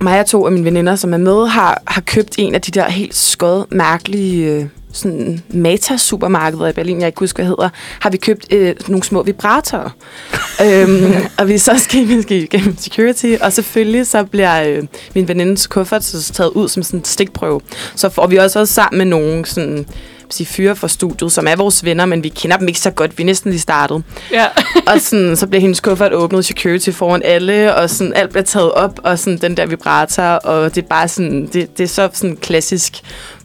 mig og to af mine veninder, som er med, har, har købt en af de der helt skød, mærkelige øh, sådan Mata-supermarkeder i Berlin, jeg ikke husker, hvad hedder, har vi købt øh, nogle små vibratorer. øhm, og vi så skal vi skal igennem security, og selvfølgelig så bliver øh, min venindes kuffert så taget ud som sådan en stikprøve. Så får vi også også sammen med nogle sådan sige, fyre fra studiet, som er vores venner, men vi kender dem ikke så godt. Vi er næsten lige startet. Ja. og sådan, så bliver hendes kuffert åbnet security foran alle, og sådan, alt bliver taget op, og sådan, den der vibrator, og det er bare sådan, det, det er så sådan klassisk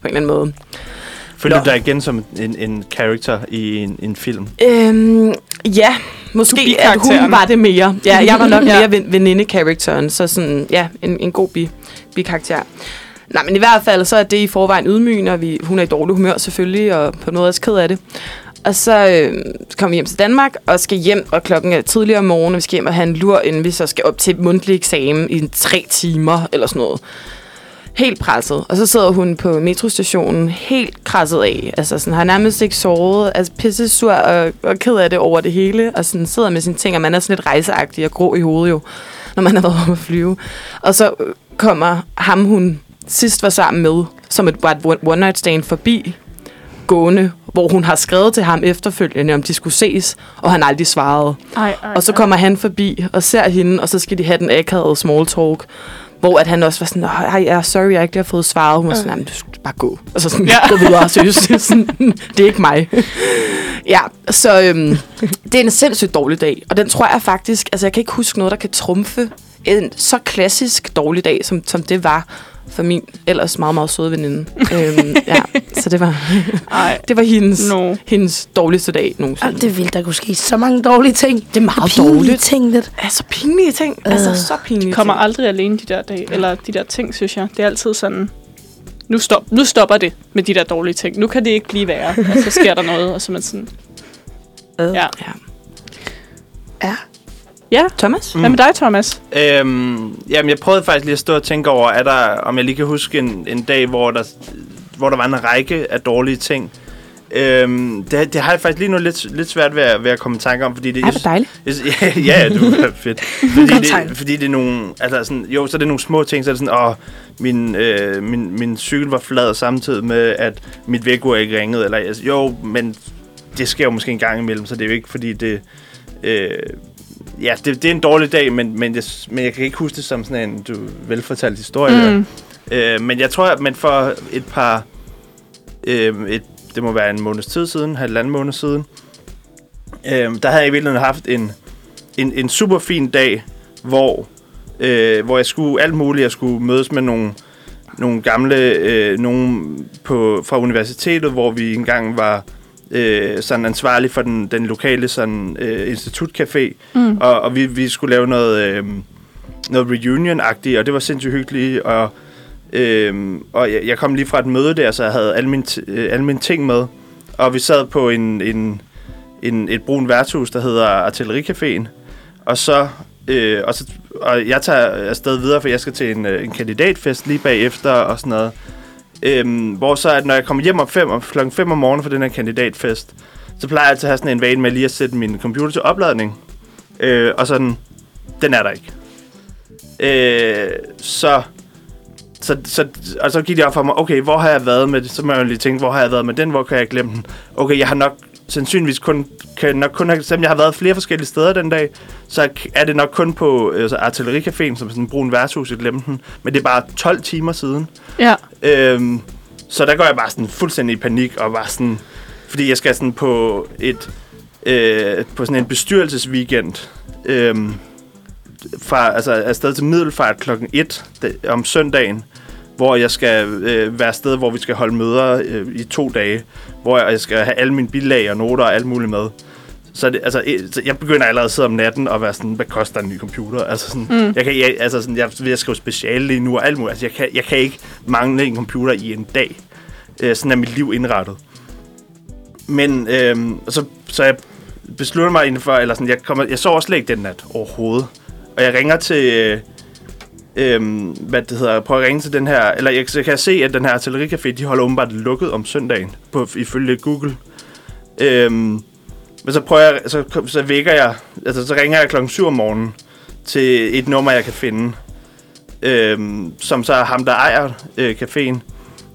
på en eller anden måde. Føler Nå. du dig igen som en, en character i en, en film? Øhm, ja, måske at hun var det mere. Ja, jeg var nok Ja. mere ven- veninde-karakteren, så sådan, ja, en, en god bi, bi-karakter. Nej, men i hvert fald, så er det i forvejen ydmygende, og vi, hun er i dårlig humør selvfølgelig, og på noget også ked af det. Og så øh, kommer vi hjem til Danmark, og skal hjem, og klokken er tidligere om morgenen, og vi skal hjem og have en lur, inden vi så skal op til mundtlig eksamen i tre timer, eller sådan noget. Helt presset. Og så sidder hun på metrostationen helt krasset af. Altså sådan, har nærmest ikke sovet. Altså pisse sur og, og ked af det over det hele. Og sådan sidder med sine ting, og man er sådan lidt rejseagtig og grå i hovedet jo, når man har været oppe at flyve. Og så kommer ham, hun sidst var sammen med, som et, var et one- night stand forbi gående, hvor hun har skrevet til ham efterfølgende, om de skulle ses, og han aldrig svarede. Ej, ej, Og så kommer han forbi og ser hende, og så skal de have den akavede small talk. Hvor at han også var sådan, ej, jeg er sorry, jeg ikke lige har fået svaret. Hun var sådan, "Jamen, du skal bare gå. Og så sådan, ja. Gå videre, er sådan, det er ikke mig. ja, så øhm, det er en sindssygt dårlig dag. Og den tror jeg faktisk, altså jeg kan ikke huske noget, der kan trumfe en så klassisk dårlig dag, som, som det var for min ellers meget, meget søde veninde. øhm, ja, så det var, Ej, det var hendes, no. hendes dårligste dag nogensinde. Jamen, det er vildt, der kunne ske så mange dårlige ting. det er meget Pinlige dårligt. ting lidt. Altså pinlige ting. Altså Øh. så pinlige kommer ting. aldrig alene de der dage, eller de der ting, synes jeg. Det er altid sådan, nu, stop, nu stopper det med de der dårlige ting. Nu kan det ikke blive værre, og så sker der noget, og så er man sådan, Øh. ja. ja. Ja. Ja, Thomas? hvad med dig, Thomas? Øhm, jamen, jeg prøvede faktisk lige at stå og tænke over, er der, om jeg lige kan huske en, en dag, hvor der, hvor der var en række af dårlige ting. Øhm, det, det har jeg faktisk lige nu lidt, lidt svært ved at, ved at komme i tanke om, fordi det... Ej, hvor dejligt. Jeg, ja, ja, du er fedt. Fordi det, fordi det er nogle, altså sådan, jo, så er det nogle små ting, så er det sådan, åh, min, øh, min, min cykel var flad samtidig med, at mit vækkeur ikke ringede, eller altså, jo, men det sker jo måske en gang imellem, så det er jo ikke, fordi det, øh, ja, det, det er en dårlig dag, men, men, jeg, men jeg kan ikke huske det som sådan en du, velfortalt historie. Mm. Øh, men jeg tror, men for et par, øh, et, det må være en måneds tid siden, halvanden måned siden, øh, der havde jeg i virkeligheden haft en, en, en super fin dag, hvor, øh, hvor jeg skulle alt muligt. Jeg skulle mødes med nogle, nogle gamle, øh, nogen på, fra universitetet, hvor vi engang var øh, sådan ansvarlig for den, den lokale sådan, øh, institutcafé, mm. og, og vi, vi skulle lave noget, øh, noget reunion-agtigt, og det var sindssygt hyggeligt, og, øh, og jeg, jeg kom lige fra et møde der, så jeg havde alle mine, øh, alle mine ting med, og vi sad på en, en, en, et brun værtshus, der hedder Artillericaféen, og så, øh, og så og jeg tager afsted videre, for jeg skal til en, øh, en kandidatfest lige bagefter og sådan noget. Øhm, hvor så, at når jeg kommer hjem om fem, om klokken 5 om morgenen for den her kandidatfest, så plejer jeg altid at have sådan en vane med lige at sætte min computer til opladning. Øh, og sådan, den er der ikke. Øh, så, så, så, og så gik det op for mig, okay, hvor har jeg været med det? Så må jeg jo lige tænke, hvor har jeg været med den? Hvor kan jeg glemme den? Okay, jeg har nok sandsynligvis kun, kan nok kun have, selvom jeg har været flere forskellige steder den dag, så er det nok kun på altså, Artillericaféen, som er sådan en brun værtshus i Glemten, men det er bare 12 timer siden. Ja. Øhm, så der går jeg bare sådan fuldstændig i panik, og bare sådan, fordi jeg skal sådan på et, øh, på sådan en bestyrelsesweekend, øhm, fra, altså afsted til Middelfart klokken 1 om søndagen, hvor jeg skal øh, være sted, hvor vi skal holde møder øh, i to dage, hvor jeg, skal have alle mine bilag og noter og alt muligt med. Så, det, altså, øh, jeg begynder allerede at sidde om natten og være sådan, hvad koster en ny computer? Altså sådan, mm. jeg, kan, jeg, altså sådan, jeg er ved at skrive speciale lige nu og alt muligt. Altså, jeg, kan, jeg kan ikke mangle en computer i en dag. Øh, sådan er mit liv indrettet. Men øh, så, så jeg beslutter mig indenfor, eller sådan, jeg, kommer, jeg sover slet ikke den nat overhovedet. Og jeg ringer til, øh, hvad det hedder, prøver at ringe til den her, eller jeg, kan se, at den her artillericafé, de holder åbenbart lukket om søndagen, på, ifølge Google. Øhm, men så prøver jeg, så, så vækker jeg, altså så ringer jeg klokken 7 om morgenen til et nummer, jeg kan finde, øhm, som så er ham, der ejer øh, caféen.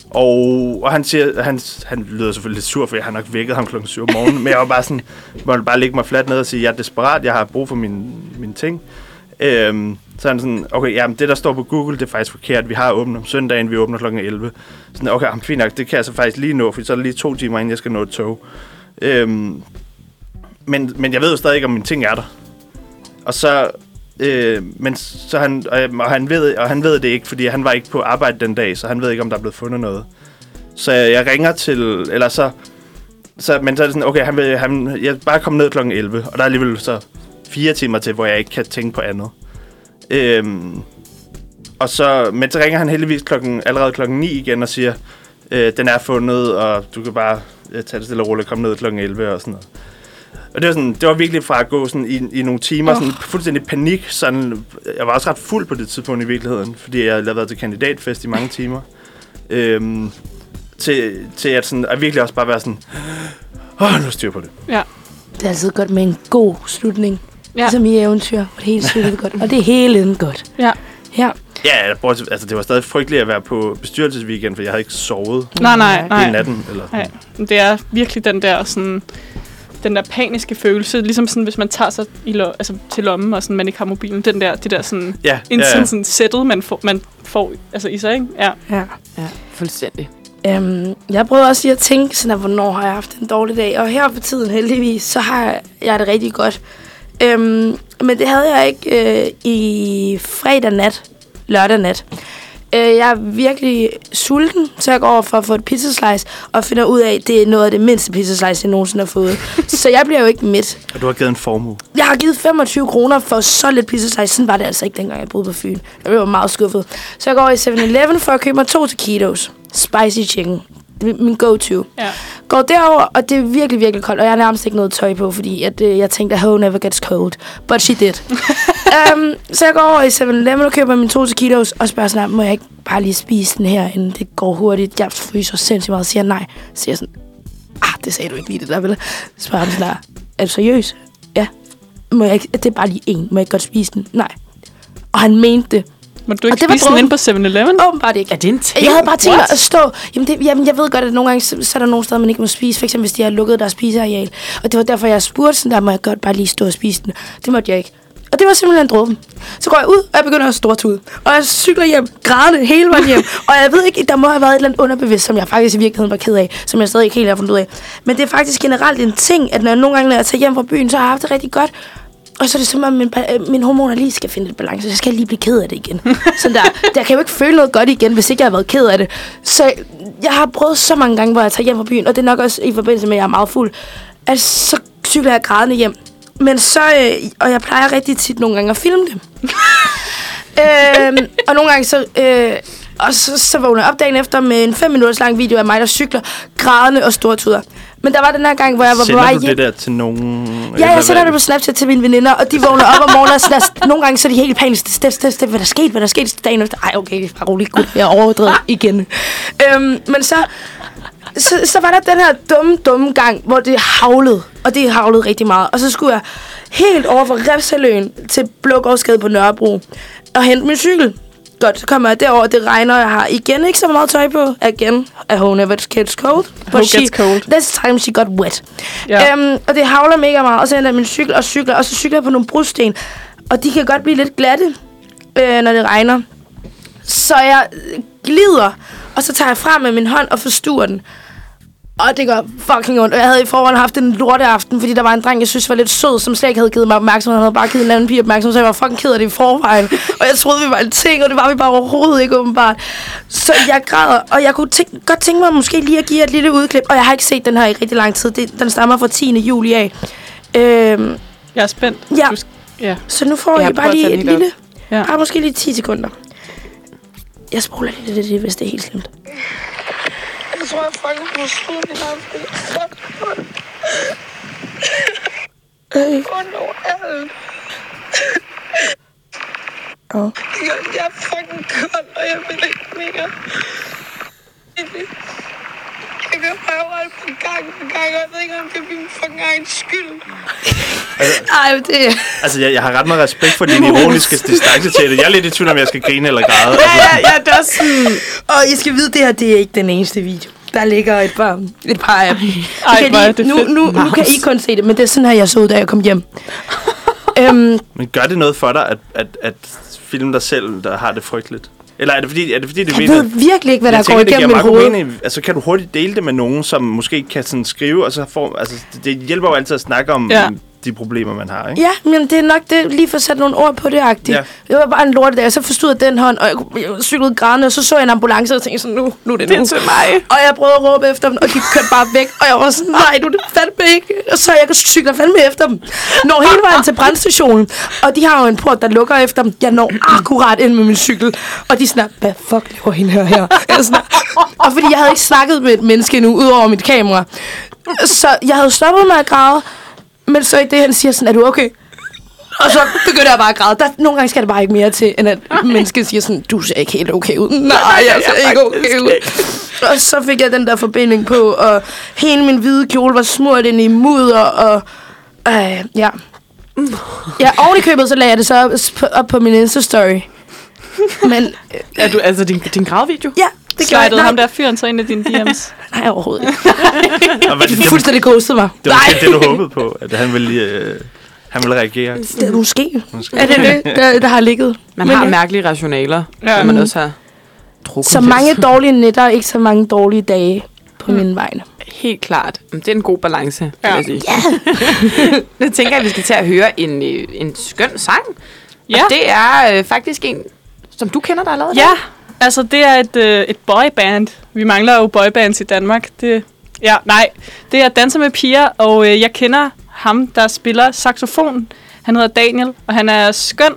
Og, og han siger, han, han lyder selvfølgelig lidt sur, for jeg har nok vækket ham klokken 7 om morgenen, men jeg var bare sådan, måtte bare ligge mig fladt ned og sige, jeg er desperat, jeg har brug for mine, mine ting. Øhm, så er han sådan, okay, jamen det der står på Google, det er faktisk forkert. Vi har åbent om søndagen, vi åbner klokken 11. Sådan, okay, jamen, fint nok, det kan jeg så faktisk lige nå, for så er det lige to timer, inden jeg skal nå et tog. Øhm, men, men jeg ved jo stadig ikke, om mine ting er der. Og så, øh, men så han, og han, ved, og han ved det ikke, fordi han var ikke på arbejde den dag, så han ved ikke, om der er blevet fundet noget. Så jeg ringer til, eller så, så men så er det sådan, okay, han vil, han, jeg bare komme ned klokken 11, og der er alligevel så fire timer til, hvor jeg ikke kan tænke på andet. Øhm, og så, men så ringer han heldigvis klokken, allerede klokken 9 igen og siger, øh, den er fundet, og du kan bare øh, tage det stille og roligt og komme ned klokken 11 og sådan noget. Og det var, sådan, det var virkelig fra at gå sådan i, i nogle timer, oh. sådan fuldstændig panik. Sådan, jeg var også ret fuld på det tidspunkt i virkeligheden, fordi jeg havde været til kandidatfest i mange timer. Øhm, til, til at, sådan, at virkelig også bare være sådan, åh, nu styr på det. Ja. Det er altid godt med en god slutning. Ja. Ligesom i eventyr, hvor det hele slutter godt. Og det er hele enden godt. Ja. Ja. Ja, bortset- altså, det var stadig frygteligt at være på bestyrelsesweekend, for jeg havde ikke sovet Nej, nej, hele nej. natten. Eller sådan. Nej, det er virkelig den der sådan den der paniske følelse, ligesom sådan, hvis man tager sig i lo- altså, til lommen, og sådan, man ikke har mobilen, den der, det der sådan, Ja, en ja, sådan, ja. sådan sættet, man får, man får altså, i sig, ikke? Ja. ja. Ja, fuldstændig. Øhm, jeg prøver også lige at tænke, sådan, at, hvornår har jeg haft en dårlig dag. Og her på tiden heldigvis, så har jeg, jeg det rigtig godt. Øhm, men det havde jeg ikke øh, i fredag nat, lørdag nat. Øh, jeg er virkelig sulten, så jeg går over for at få et pizza slice, og finder ud af, at det er noget af det mindste pizza slice, jeg nogensinde har fået. så jeg bliver jo ikke midt. Og du har givet en formue. Jeg har givet 25 kroner for så lidt pizza slice. Sådan var det altså ikke, dengang jeg boede på Fyn. Jeg blev meget skuffet. Så jeg går i 7-Eleven for at købe mig to taquitos. Spicy chicken. Min go-to. ja. Går derover og det er virkelig, virkelig koldt. Og jeg har nærmest ikke noget tøj på, fordi at, øh, jeg tænkte, at home never gets cold. But she did. um, så jeg går over i 7-Eleven og køber mine to taquitos og spørger sådan, må jeg ikke bare lige spise den her, inden det går hurtigt? Jeg fryser sindssygt meget og siger nej. Så siger jeg sådan, ah, det sagde du ikke lige det der, vel? Så spørger han sådan er du seriøs? Ja. Må jeg ikke, det er bare lige en. Må jeg ikke godt spise den? Nej. Og han mente det. Må du ikke Og det var spise den ind dråben. på 7-Eleven? Åbenbart ikke. Er det en ting? Jeg havde bare tænkt mig at stå... Jamen, det, jamen, jeg ved godt, at nogle gange, så, så er der nogle steder, man ikke må spise. For eksempel, hvis de har lukket deres spiseareal. Og det var derfor, jeg spurgte sådan der, må jeg godt bare lige stå og spise den. Det måtte jeg ikke. Og det var simpelthen dråben. Så går jeg ud, og jeg begynder at stortude. Og jeg cykler hjem, grædende hele vejen hjem. og jeg ved ikke, der må have været et eller andet underbevidst, som jeg faktisk i virkeligheden var ked af. Som jeg stadig ikke helt har fundet ud af. Men det er faktisk generelt en ting, at når nogle gange, når jeg tager hjem fra byen, så har jeg haft det rigtig godt. Og så er det som om, min, øh, min hormoner lige skal finde et balance. Så jeg skal lige blive ked af det igen. Sådan der. Der kan jo ikke føle noget godt igen, hvis ikke jeg har været ked af det. Så jeg har prøvet så mange gange, hvor jeg tager hjem fra byen. Og det er nok også i forbindelse med, at jeg er meget fuld. At så cykler jeg grædende hjem. Men så, øh, og jeg plejer rigtig tit nogle gange at filme det. øhm, og nogle gange så, øh, og så, så vågner jeg op dagen efter med en 5 minutters lang video af mig, der cykler grædende og stortuder. Men der var den her gang, hvor jeg var på Sender vej du hjem. det der til nogen? Ja, jeg sender det på Snapchat til mine veninder, og de vågner op om morgenen, og sådan, nogle gange så er de helt i panik. Step, step, step, hvad der skete, hvad der skete dagen efter. Ej, okay, bare rolig, gud, jeg overdrevet igen. Øhm, men så, så, så var der den her dumme, dumme gang, hvor det havlede, og det havlede rigtig meget. Og så skulle jeg helt over fra Refsaløen til Blågårdsgade på Nørrebro og hente min cykel. Godt. Så kommer jeg derover, det regner, jeg har igen ikke så meget tøj på. Again, a whole never gets cold. Who gets cold. This time she got wet. Ja. Øhm, og det havler mega meget, og så ender jeg min cykel og cykler, og så cykler jeg på nogle brosten. Og de kan godt blive lidt glatte, øh, når det regner. Så jeg glider, og så tager jeg frem med min hånd og forstuer den. Og det gør fucking ondt. Og jeg havde i forvejen haft en lorteaften, fordi der var en dreng, jeg synes var lidt sød, som slet ikke havde givet mig opmærksomhed. Han havde bare givet en anden pige opmærksomhed, så jeg var fucking ked af det i forvejen. og jeg troede, vi var en ting, og det var vi bare overhovedet ikke åbenbart. Så jeg græder, og jeg kunne tænke, godt tænke mig måske lige at give et lille udklip. Og jeg har ikke set den her i rigtig lang tid. Det, den stammer fra 10. juli af. Øhm, Jeg er spændt. Ja. Du ja. så nu får Jeg I bare lige et lille... Ja. Bare måske lige 10 sekunder. Jeg spoler lige det, det, hvis det er helt slemt. Jeg tror, jeg fucking på slået min aften. Øh. Hvornår er det? Åh. Jeg, jeg er fucking kold, og jeg vil ikke mere. Jeg kan røve på gang på gang, og jeg ved ikke, om det er min fucking egen skyld. Ej, men det... Altså, jeg, jeg har ret meget respekt for din ironiske distance til det. Jeg er lidt i tvivl, om jeg skal grine eller græde. Altså, Ja, ja, det er også sådan... Og I skal vide, det her det er ikke den eneste video. Der ligger et par, et par af dem. Ej, kan er lige, det nu, nu, nu kan I kun se det, men det er sådan her, jeg så ud, da jeg kom hjem. øhm, Men gør det noget for dig, at, at, at filme dig selv, der har det frygteligt? Eller er det fordi, er det, fordi det jeg mener, ved virkelig ikke, hvad der går igennem mit hoved. mening. Altså, kan du hurtigt dele det med nogen, som måske kan sådan skrive, og så får... Altså, det, det hjælper jo altid at snakke om Ja. Ja. de problemer, man har, ikke? Ja, men det er nok det, lige for at sætte nogle ord på det, agtigt. Ja. Det var bare en lortedag, og så forstod jeg den hånd, og jeg, jeg cyklede grædende, og så så jeg en ambulance, og tænkte sådan, nu, nu er det nu. Det er til mig. Og jeg prøvede at råbe efter dem, og de kørte bare væk. Og jeg var sådan, nej, nu er det fandme ikke. Og så jeg cykler fandme efter dem. Når hele vejen til brandstationen. Og de har jo en port, der lukker efter dem. Jeg når akkurat ind med min cykel. Og de sådan, hvad fuck laver hende her her? Jeg sådan, og fordi jeg havde ikke snakket med et menneske endnu, udover mit kamera. Så jeg havde stoppet med at græde. Men så i det, han siger sådan, er du okay? Og så begynder jeg bare at græde. Der, nogle gange skal det bare ikke mere til, end at mennesket siger sådan, du ser ikke helt okay ud. Nej, jeg ser ikke okay ud. Og så fik jeg den der forbinding på, og hele min hvide kjole var smurt ind i mudder, og øh, ja. Ja, oven i købet, så lagde jeg det så op, op på min Insta-story. Men øh, Er du, altså din, din gravvideo? ja, det gjorde jeg. Nej, ham der fyren så ind i dine DM's. nej, overhovedet ikke. Og hvad, det, Det det, fuldstændig ghostet mig. det, var måske det, du håbede på, at han ville, øh, han ville reagere. Det, måske. Måske. Er det det, der, der har ligget? Man Men har ja. mærkelige rationaler, Ja. man også har drukket. Så mange dårlige nætter, ikke så mange dårlige dage på mm. min vegne. Helt klart. Det er en god balance, Ja. ja. jeg sige. Ja. nu tænker jeg, at vi skal til at høre en, øh, en skøn sang. Ja. Og det er øh, faktisk en, som du kender, der er lavet Ja, altså det er et, øh, et boyband. Vi mangler jo boybands i Danmark. Det, ja, nej, det er Danser med piger, og øh, jeg kender ham, der spiller saxofon. Han hedder Daniel, og han er skøn.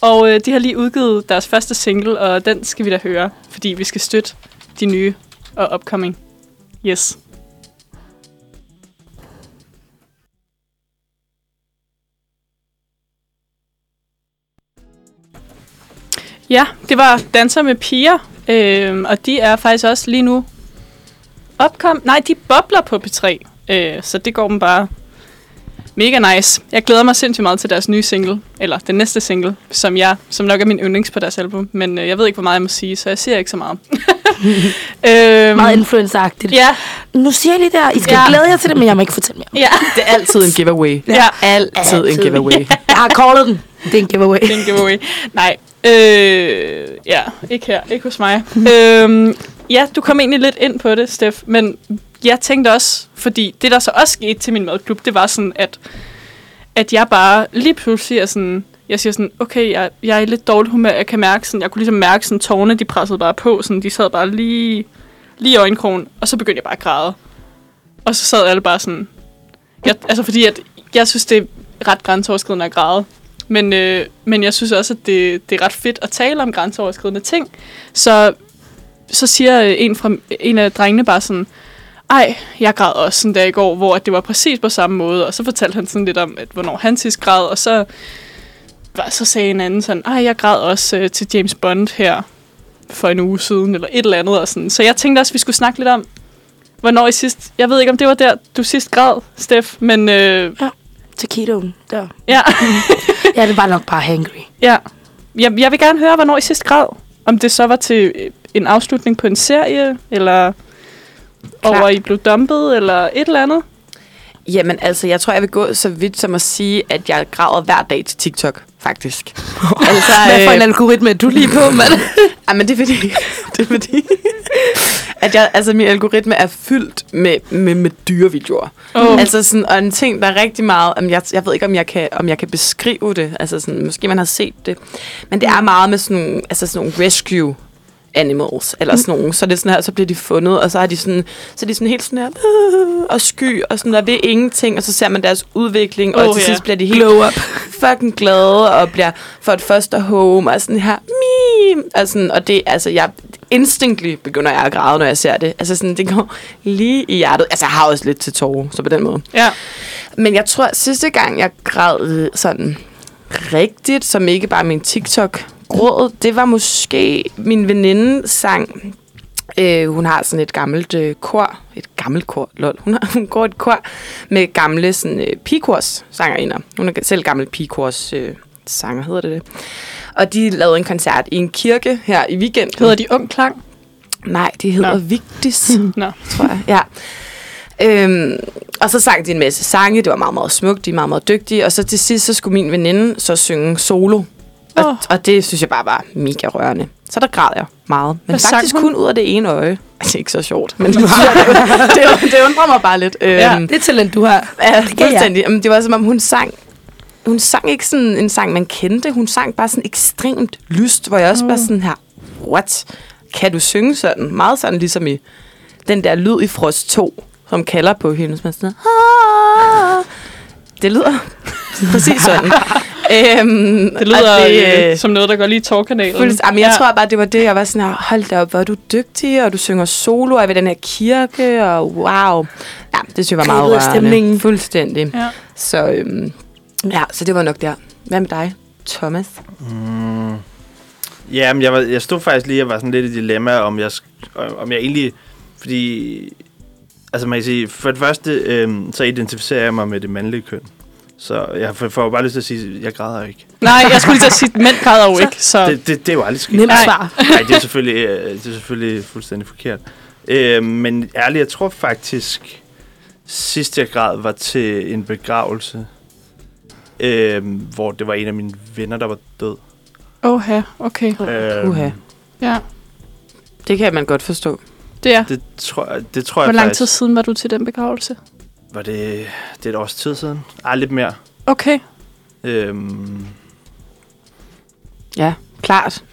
Og øh, de har lige udgivet deres første single, og den skal vi da høre, fordi vi skal støtte de nye og upcoming. Yes. Ja, det var Danser med piger, øh, og de er faktisk også lige nu opkom... Nej, de bobler på P3, øh, så det går dem bare mega nice. Jeg glæder mig sindssygt meget til deres nye single, eller den næste single, som jeg, som nok er min yndlings på deres album, men øh, jeg ved ikke, hvor meget jeg må sige, så jeg siger ikke så meget. øhm, Meget influenceragtigt. Ja, Nu siger jeg lige der, I skal Ja. ja. glæde jer til det, men jeg må ikke fortælle mere. ja. Det er altid en giveaway. Ja. Altid en giveaway. Jeg har callet den. Det er en giveaway. Det er en giveaway. Nej, øh, ja, ikke her, ikke hos mig. øhm, ja, du kom egentlig lidt ind på det, Steff, men jeg tænkte også, fordi det der så også skete til min madklub, det var sådan, at, at jeg bare lige pludselig er sådan, jeg siger sådan, okay, jeg, jeg er i lidt dårlig humør, jeg kan mærke sådan, jeg kunne ligesom mærke sådan, tårne, de pressede bare på, sådan, de sad bare lige, lige i øjenkrogen, og så begyndte jeg bare at græde. Og så sad alle bare sådan, jeg, altså fordi at, jeg synes, det er ret grænseoverskridende at græde. Men, øh, men jeg synes også, at det, det er ret fedt at tale om grænseoverskridende ting. Så, så siger en, fra, en af drengene bare sådan, ej, jeg græd også sådan der i går, hvor at det var præcis på samme måde. Og så fortalte han sådan lidt om, at, hvornår han sidst græd, og så, så sagde en anden sådan, ej, jeg græd også øh, til James Bond her for en uge siden, eller et eller andet. Og sådan. Så jeg tænkte også, at vi skulle snakke lidt om, hvornår I sidst... Jeg ved ikke, om det var der, du sidst græd, Steff, men øh, Taquidoen. Der. ja. Ja, det var nok bare hangry. Ja. Jeg, jeg vil gerne høre, hvornår I sidst græd. om det så var til en afslutning på en serie, eller over I blev dumpet, eller et eller andet. Jamen altså, jeg tror, jeg vil gå så vidt som at sige, at jeg græder hver dag til TikTok, faktisk. altså, Hvad for en øh, algoritme er du lige på, mand? Ej, men det er fordi, det er fordi at jeg, altså, min algoritme er fyldt med, med, med dyrevideoer. Oh. Altså sådan, og en ting, der er rigtig meget, om jeg, jeg ved ikke, om jeg, kan, om jeg kan beskrive det, altså sådan, måske man har set det, men det er meget med sådan altså sådan nogle rescue animals, eller sådan nogle, så er det sådan her, så bliver de fundet, og så er de sådan, så er de sådan helt sådan her, "Øh", og sky, og sådan der ved ingenting, og så ser man deres udvikling, og Oh, til ja. sidst bliver de helt Glow up. fucking glade, og bliver for et første home, og sådan her, mim, og, sådan, og det, altså, jeg, instantly begynder jeg at græde, når jeg ser det. Altså sådan, det går lige i hjertet. Altså, jeg har også lidt til tårer, så på den måde. Ja. Men jeg tror, at sidste gang, jeg græd sådan rigtigt, som ikke bare min TikTok gråd, det var måske min veninde sang. Øh, hun har sådan et gammelt øh, kor. Et gammelt kor, lol. Hun, har, hun går et kor med gamle sådan, øh, pigekors sangerinder. Hun er selv gammel pigekors øh, sanger, hedder det det. Og de lavede en koncert i en kirke her i weekenden. Hedder de Ung Klang? Nej, de hedder Nå. Vigtis Nå. tror jeg. Ja. Øhm, og så sang de en masse sange. Det var meget, meget smukt. De er meget, meget dygtige. Og så til sidst, så skulle min veninde så synge solo. Og, Åh. og det synes jeg bare var mega rørende. Så der græd jeg meget. Men Hvad faktisk kun ud af det ene øje. Altså ikke så sjovt, men det, det, det undrer mig bare lidt. Ja. Øhm, Det er talent, du har. Ja, Det fuldstændig. Jamen, det var som om, hun sang... Hun sang ikke sådan en sang, man kendte. Hun sang bare sådan ekstremt lyst, hvor jeg også bare sådan her... What? Kan du synge sådan? Meget sådan ligesom i den der lyd i Frost 2, som kalder på hende. Man sådan, "Ah." det lyder præcis sådan. Øhm, Det lyder og det, øh, som noget, der går lige i tårkanalen. Fuldst- Jamen, jeg tror bare, det var det, jeg var sådan her, hold da op, hvor er du dygtig, og du synger solo, og ved den her kirke, og wow. Ja, det synes jeg var meget rørende. stemningen. Fuldstændig. Ja. Så, øhm, ja, så det var nok der. Hvad med dig, Thomas? Mm. Ja, men jeg, var, jeg stod faktisk lige, jeg var sådan lidt i dilemma, om jeg, om jeg egentlig... Fordi... Altså man kan sige, for det første, øhm, så identificerer jeg mig med det mandlige køn. Så jeg får får bare lyst til at sige, at jeg græder ikke. Nej, jeg skulle lige til at sige, at mænd græder jo ikke. Så. Det, det, det er jo aldrig sket. Nemt Nej. svar. Nej, det er selvfølgelig, øh, det er selvfølgelig fuldstændig forkert. Øh, men ærligt, jeg tror faktisk, sidst jeg græd var til en begravelse, øh, hvor det var en af mine venner, der var død. Åh, ja, okay. Øh, Uha. Ja, Det kan man godt forstå. det er. det tror jeg, det tror Hvor jeg lang faktisk, tid siden var du til den begravelse? Var det, det er et års tid siden. Ej, lidt mere. Okay. Øhm, Ja, klart.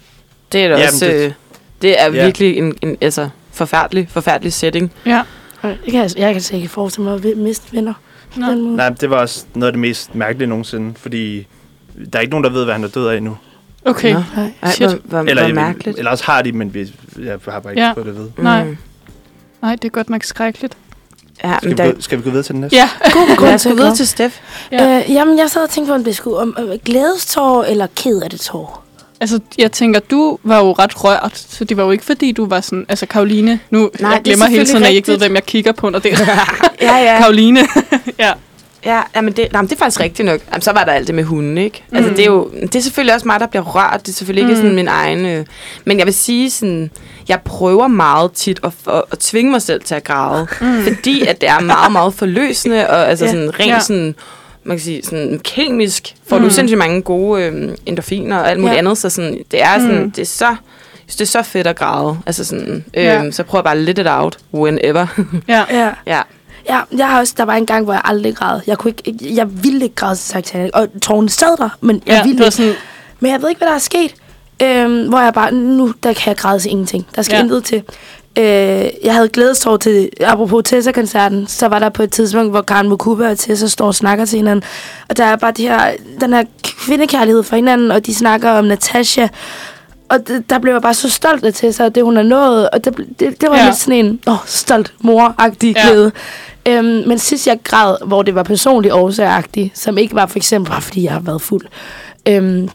Det er da Jamen, også... det- Det, det er Ja. virkelig en, en altså, forfærdelig, forfærdelig setting. Ja. Det kan jeg, jeg kan slet ikke forestille mig at vi- miste venner. måde. nej, det var også noget af det mest mærkelige nogensinde, fordi der er ikke nogen, der ved, hvad han er død af endnu. Okay. Nå. Nej. Ej, Shit. hvor, hvor, Eller, hvor mærkeligt. eller også har de, men vi, jeg har bare ikke Ja. fået det at vide. Nej. Mm. Nej, det er godt nok skrækkeligt. Ja, Skal men vi, der, gå, skal vi gå videre til den næste? Ja. God til os gå videre til Steff. Ja. Øh, jamen, jeg sad og tænkte på, om det skulle om øh, glædestår eller ked af det tår. Altså, jeg tænker, du var jo ret rørt, så det var jo ikke fordi, du var sådan... Altså, Karoline, nu Nej, jeg er glemmer hele tiden, at I ikke ved, hvem jeg kigger på, når det er Ja, ja. Karoline. ja. Ja, jamen det, nej, men det er faktisk rigtigt nok. Jamen, så var der alt det med hunden, ikke? Mm. Altså, det er jo det er selvfølgelig også mig, der bliver rørt. Det er selvfølgelig mm. ikke sådan min egen... Øh, men jeg vil sige sådan, jeg prøver meget tit at, at, at tvinge mig selv til at græde. Mm. Fordi at det er meget, meget forløsende, og altså Ja. sådan rent Ja. sådan man kan sige, sådan kemisk, får mm. Mm. du sindssygt mange gode øh, endorfiner og alt muligt Ja. andet, så sådan, det er sådan, Mm. det er så, det er så fedt at græde. Altså sådan, øh, Ja. så prøver jeg bare let it out, whenever. Ja. Ja. ja. Ja, jeg har også, der var en gang, hvor jeg aldrig græd. Jeg, kunne ikke, jeg ville ikke græde til Titanic, og tårne sad der, men jeg ja, ville ikke. sådan, Men jeg ved ikke, hvad der er sket. Øhm, hvor jeg bare, nu der kan jeg græde til ingenting. Der skal Ja. intet til. Øh, jeg havde glædestår til, apropos Tessa-koncerten, så var der på et tidspunkt, hvor Karen Mukuba og Tessa står og snakker til hinanden. Og der er bare de her, den her kvindekærlighed for hinanden, og de snakker om Natasha. Og det, der blev jeg bare så stolt af Tessa, og det hun har nået. Og det, det, det var Ja. lidt sådan en åh, stolt mor-agtig ja. glæde. Øhm, men sidst jeg græd, hvor det var personligt årsagagtigt, som ikke var for eksempel bare fordi jeg har været fuld. Øhm,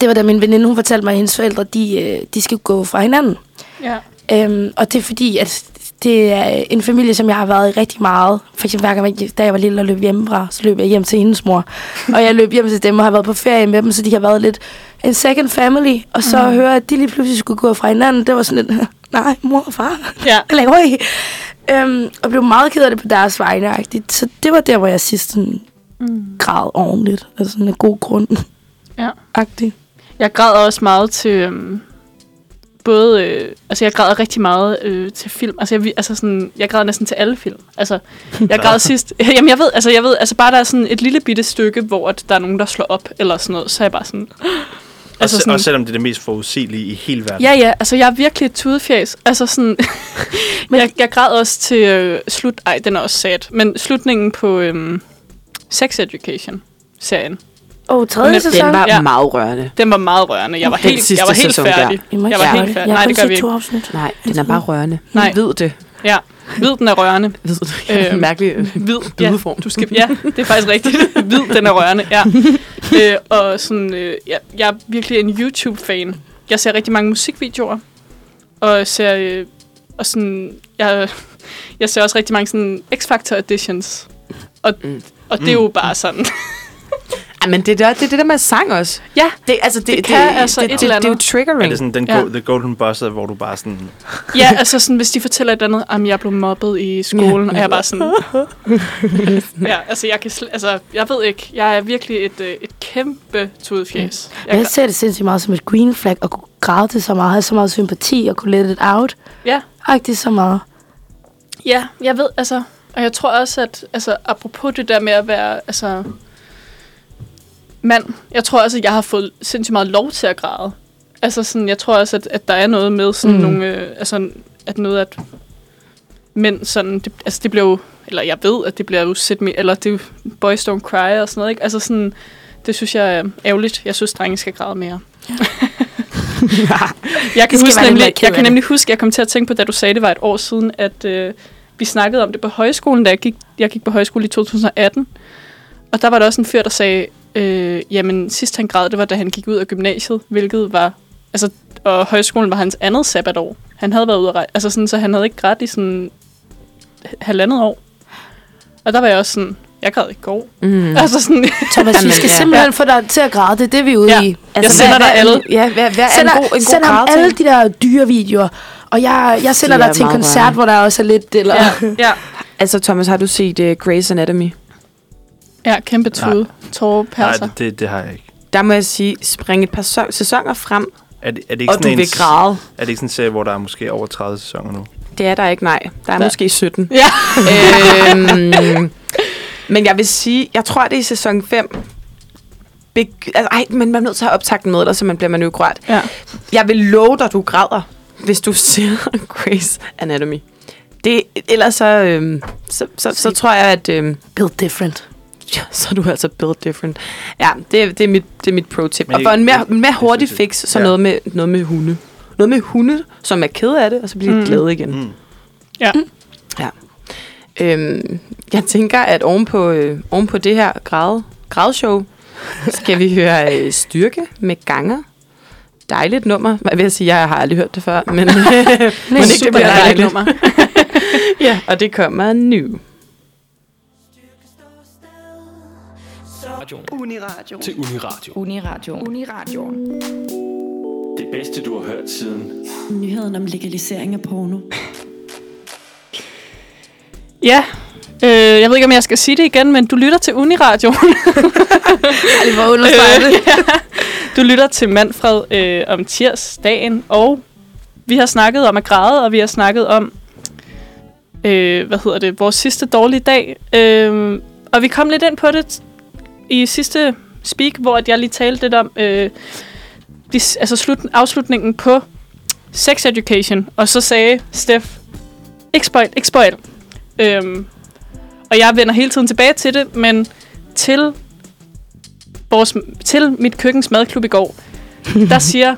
det var da min veninde, hun fortalte mig, at hendes forældre, de, øh, de skal gå fra hinanden. ja. Øhm, og det er fordi, at det er en familie, som jeg har været i rigtig meget. For eksempel hver gang, da jeg var lille og løb hjemmefra, så løb jeg hjem til hendes mor. og jeg løb hjem til dem og har været på ferie med dem, så de har været lidt en second family. Og så mm. høre, at de lige pludselig skulle gå fra hinanden, det var sådan lidt, nej, mor og far, Ja. hvad laver I? Øhm, og blev meget ked af det på deres vegne. -agtigt. Så det var der, hvor jeg sidst sådan Mm. græd ordentligt. Altså sådan en god grund. Ja. Agtig. Jeg græder også meget til... Øhm, både... Øh, altså, jeg græder rigtig meget øh, til film. Altså jeg, altså sådan, jeg græder næsten til alle film. Altså, jeg græd sidst... Jamen, jeg ved, altså, jeg ved, altså bare der er sådan et lille bitte stykke, hvor at der er nogen, der slår op, eller sådan noget, så er jeg bare sådan... Altså, også, også selvom det er det mest forudsigelige i hele verden. Ja, ja, altså jeg er virkelig et tudefjæs. Altså sådan, jeg, jeg græd også til øh, slut, ej, den er også sad, men slutningen på øhm, Sex Education-serien. Åh, oh, tredje Den- sæson? Den var Ja. ja. meget rørende. Den var meget rørende. Jeg var Den helt, sidste jeg var helt sæson der. færdig. Må Jeg ikke var gøre helt færdig. Jeg Nej, det gør vi ikke. afsnit. Nej, den er bare rørende. Nej. Ved det. Ja, hvid den er rørende. Ved det. Øhm, Mærkelig øh, Hvid, ja, du skal, ja, det er faktisk rigtigt. Hvid, den er rørende, ja. øh, og sådan, øh, jeg, jeg er virkelig en YouTube-fan. Jeg ser rigtig mange musikvideoer, og ser, øh, og sådan, jeg, jeg ser også rigtig mange sådan X-Factor editions. Og, Mm. og det er jo bare sådan. Ej, men det er, det det der med sang også. ja, Det, altså, det, Det kan altså det, et det, eller det, det er jo andet. triggering. Er det sådan den Ja. go- the golden buzzer, hvor du bare sådan... ja, altså sådan, hvis de fortæller et eller andet, at jeg blev mobbet i skolen, Ja. og jeg er bare sådan... ja, altså jeg kan sl- altså, jeg ved ikke, jeg er virkelig et, øh, et kæmpe tudefjæs. Jeg ser det sindssygt meget som et green flag, og kunne græde til så meget, have så meget sympati, og kunne let it out. Ja. Agtigt så meget. Ja, jeg ved, altså, og jeg tror også, at, altså, apropos det der med at være, altså, mand, jeg tror også, at jeg har fået sindssygt meget lov til at græde. Altså sådan, jeg tror også, at, at der er noget med sådan Mm. nogle, øh, altså, at noget, at mænd sådan, det, altså det bliver jo, eller jeg ved, at det bliver jo set med, eller det boys don't cry og sådan noget, ikke? Altså sådan, det synes jeg er ærgerligt. Jeg synes, drenge skal græde mere. jeg, kan huske nemlig, jeg kan nemlig huske, jeg kom til at tænke på, da du sagde, det var et år siden, at øh, vi snakkede om det på højskolen, da jeg gik, jeg gik på højskole i 2018. Og der var der også en fyr, der sagde, øh, jamen sidst han græd, det var da han gik ud af gymnasiet, hvilket var, altså, og højskolen var hans andet sabbatår. Han havde været ude at rejse, altså sådan, så han havde ikke grædt i sådan halvandet år. Og der var jeg også sådan, jeg græd i går. Mm. Altså sådan, Thomas, vi Jamen, skal ja. simpelthen få dig til at græde. Det er det, vi er ude Ja. i. Jeg sender dig alle. Ja, hvad, hvad er Send, en god, en god send ham gravting? alle de der dyrevideoer. Og jeg, jeg sender De er dig til en koncert, rørende. hvor der også er lidt... Eller, ja, ja, Altså, Thomas, har du set uh, Grey's Anatomy? Ja, kæmpe tude. Tårer, Nej, perser. det, det har jeg ikke. Der må jeg sige, spring et par sæ- sæsoner frem, Er det, er det ikke og sådan du vil en, græde. Er det ikke sådan en serie, hvor der er måske over 30 sæsoner nu? Det er der ikke, nej. Der er Der- måske 17. Ja. øhm, men jeg vil sige, jeg tror, det er i sæson 5. Beg- altså, ej, men man er nødt til at have optakten med, ellers så man bliver man jo ja. Jeg vil love dig, du græder, hvis du ser Grey's Anatomy. Det, ellers så, øhm, så, så, så tror jeg, at øhm, Build different. Ja, så er du altså built different. Ja, det, er- det, er, mit, det er mit pro-tip. Men Og for en mere, mere hurtig jeg fix, så ja. noget, med, noget med hunde. Noget med hunde, som er ked af det, og så bliver de Mm. glade igen. Mm. Ja. Ja. Øhm, jeg tænker, at oven på, øh, oven på det her grad, gradshow, skal vi høre øh, Styrke med Ganger. Dejligt nummer. Jeg vil sige, jeg har aldrig hørt det før, men, men ikke, det super bliver dejligt. nummer. Ja, og det kommer nu. Uniradio. Til Uniradio. Uniradio. Uniradio. Det bedste, du har hørt siden Nyheden om legalisering af porno. Ja, øh, jeg ved ikke, om jeg skal sige det igen, men du lytter til Uniradio. Ej, hvor understreger det. Du lytter til Manfred øh, om tirsdagen, og vi har snakket om at græde, og vi har snakket om, øh, hvad hedder det, vores sidste dårlige dag. Øh, og vi kom lidt ind på det i sidste speak, hvor at jeg lige talte lidt om øh, de, altså slut, afslutningen på sex education, og så sagde Steff, ikke spoil, ikke spoil. Øhm, og jeg vender hele tiden tilbage til det, men til vores, til mit køkkens madklub i går, der siger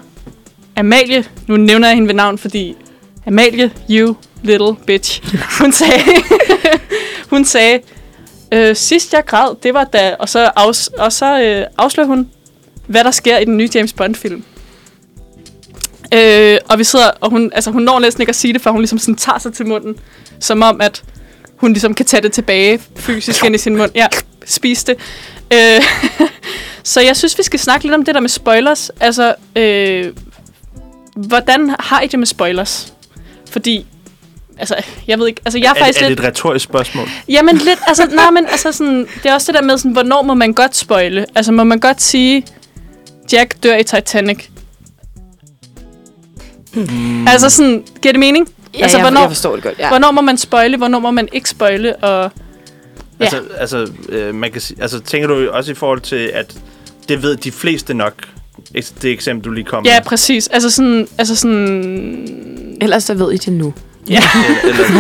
Amalie, nu nævner jeg hende ved navn, fordi Amalie, you little bitch, hun sagde, hun sagde, øh, sidst jeg græd, det var da, og så, afs, og så øh, afslører hun, hvad der sker i den nye James Bond-film. Øh, Og vi sidder, og hun, altså, hun når næsten ikke at sige det, før hun ligesom sådan tager sig til munden. Som om, at hun ligesom kan tage det tilbage fysisk ind i sin mund. Ja, spise det. Øh, så jeg synes, vi skal snakke lidt om det der med spoilers. Altså, øh, hvordan har I det med spoilers? Fordi, altså, jeg ved ikke, altså jeg er, Er, faktisk er lidt... det et retorisk spørgsmål? Jamen lidt, altså, nej, men altså sådan, det er også det der med, sådan, hvornår må man godt spoile? Altså, må man godt sige, Jack dør i Titanic? Hmm. Altså sådan, giver det mening? Ja, altså, jeg, hvornår, jeg forstår det godt. Ja. hvornår må man spoile, hvornår må man ikke spoile, og... Ja. Altså, altså, øh, man kan sige, altså, tænker du også i forhold til, at det ved de fleste nok, det eksempel, du lige kom Ja, med? præcis. Altså sådan, altså sådan... Ellers så ved I det nu. Ja. Eller,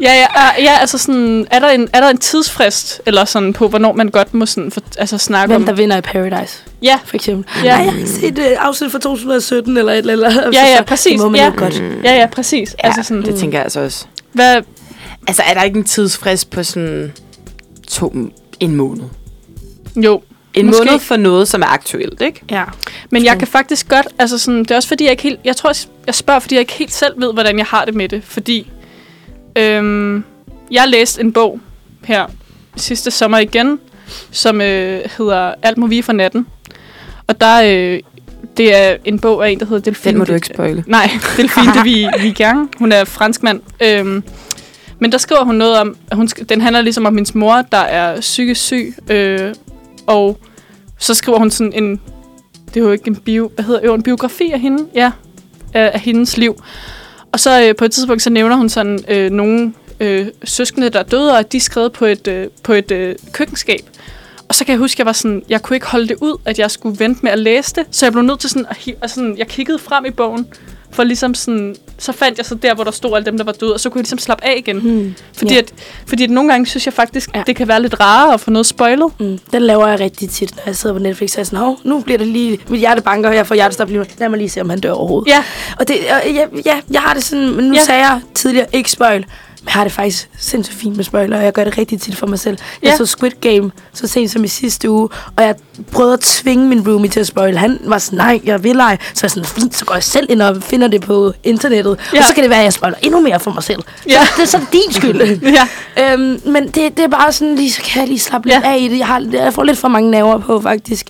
ja, Ja, ja, ja, ja altså sådan, er der, en, er der en tidsfrist, eller sådan på, hvornår man godt må sådan, for, altså snakke Hvem om... der vinder i Paradise, Ja, for eksempel. Ja. Ja. Nej, jeg har set uh, afsnit fra 2017 eller et eller andet. Ja, ja, præcis, Det må man ja. jo godt. ja, ja, præcis. Ja, altså sådan, det tænker jeg altså også. hvad, Altså, er der ikke en tidsfrist på sådan to, en måned? jo, En Måske. måned for noget, som er aktuelt, ikke? Ja. Men jeg kan faktisk godt, altså sådan, det er også fordi, jeg ikke helt, jeg tror, jeg spørger, fordi jeg ikke helt selv ved, hvordan jeg har det med det. Fordi øhm, jeg læste en bog her sidste sommer igen, som øh, hedder Alt må vige for natten. Og der, øh, det er en bog af en, der hedder Delphine. Den må du ikke spoile. Nej, Delphine de Vi- Vigan. Hun er franskmand. Øhm, men der skriver hun noget om, hun, den handler ligesom om hendes mor, der er psykisk syg. Øh, og så skriver hun sådan en, det er jo ikke en bio, hvad hedder jo, en biografi af hende, ja, af, af hendes liv. Og så øh, på et tidspunkt, så nævner hun sådan øh, nogle øh, søskende, der er døde, og at de er skrevet på et, øh, på et øh, køkkenskab. Og så kan jeg huske, at jeg var sådan, jeg kunne ikke holde det ud, at jeg skulle vente med at læse det. Så jeg blev nødt til sådan, at hi- altså sådan jeg kiggede frem i bogen, for ligesom sådan, så fandt jeg så der, hvor der stod alle dem, der var døde, og så kunne jeg ligesom slappe af igen. Hmm. Fordi, Ja. at, fordi at nogle gange synes jeg faktisk, Ja. det kan være lidt rarere at få noget spoilet. Mm, den laver jeg rigtig tit, når jeg sidder på Netflix. Og jeg er sådan, hov, nu bliver det lige... Mit hjerte banker, og jeg får hjertestop lige. Lad mig lige se, om han dør overhovedet. Ja, Og det, og ja, ja, jeg har det sådan... Men nu ja. sagde jeg tidligere, ikke spoil. Jeg har det faktisk sindssygt fint med spoiler, og jeg gør det rigtig tit for mig selv. Jeg Ja. så Squid Game så sent som i sidste uge, og jeg prøvede at tvinge min roomie til at spoil. Han var sådan, nej, jeg vil ej. Så jeg sådan, fint, så går jeg selv ind og finder det på internettet. Ja. Og så kan det være, at jeg spoiler endnu mere for mig selv. Ja. Så det er så din skyld. ja. Øhm, men det, det er bare sådan, lige, så kan jeg lige slappe lidt Ja. af i det. Jeg, har, jeg får lidt for mange nerver på, faktisk.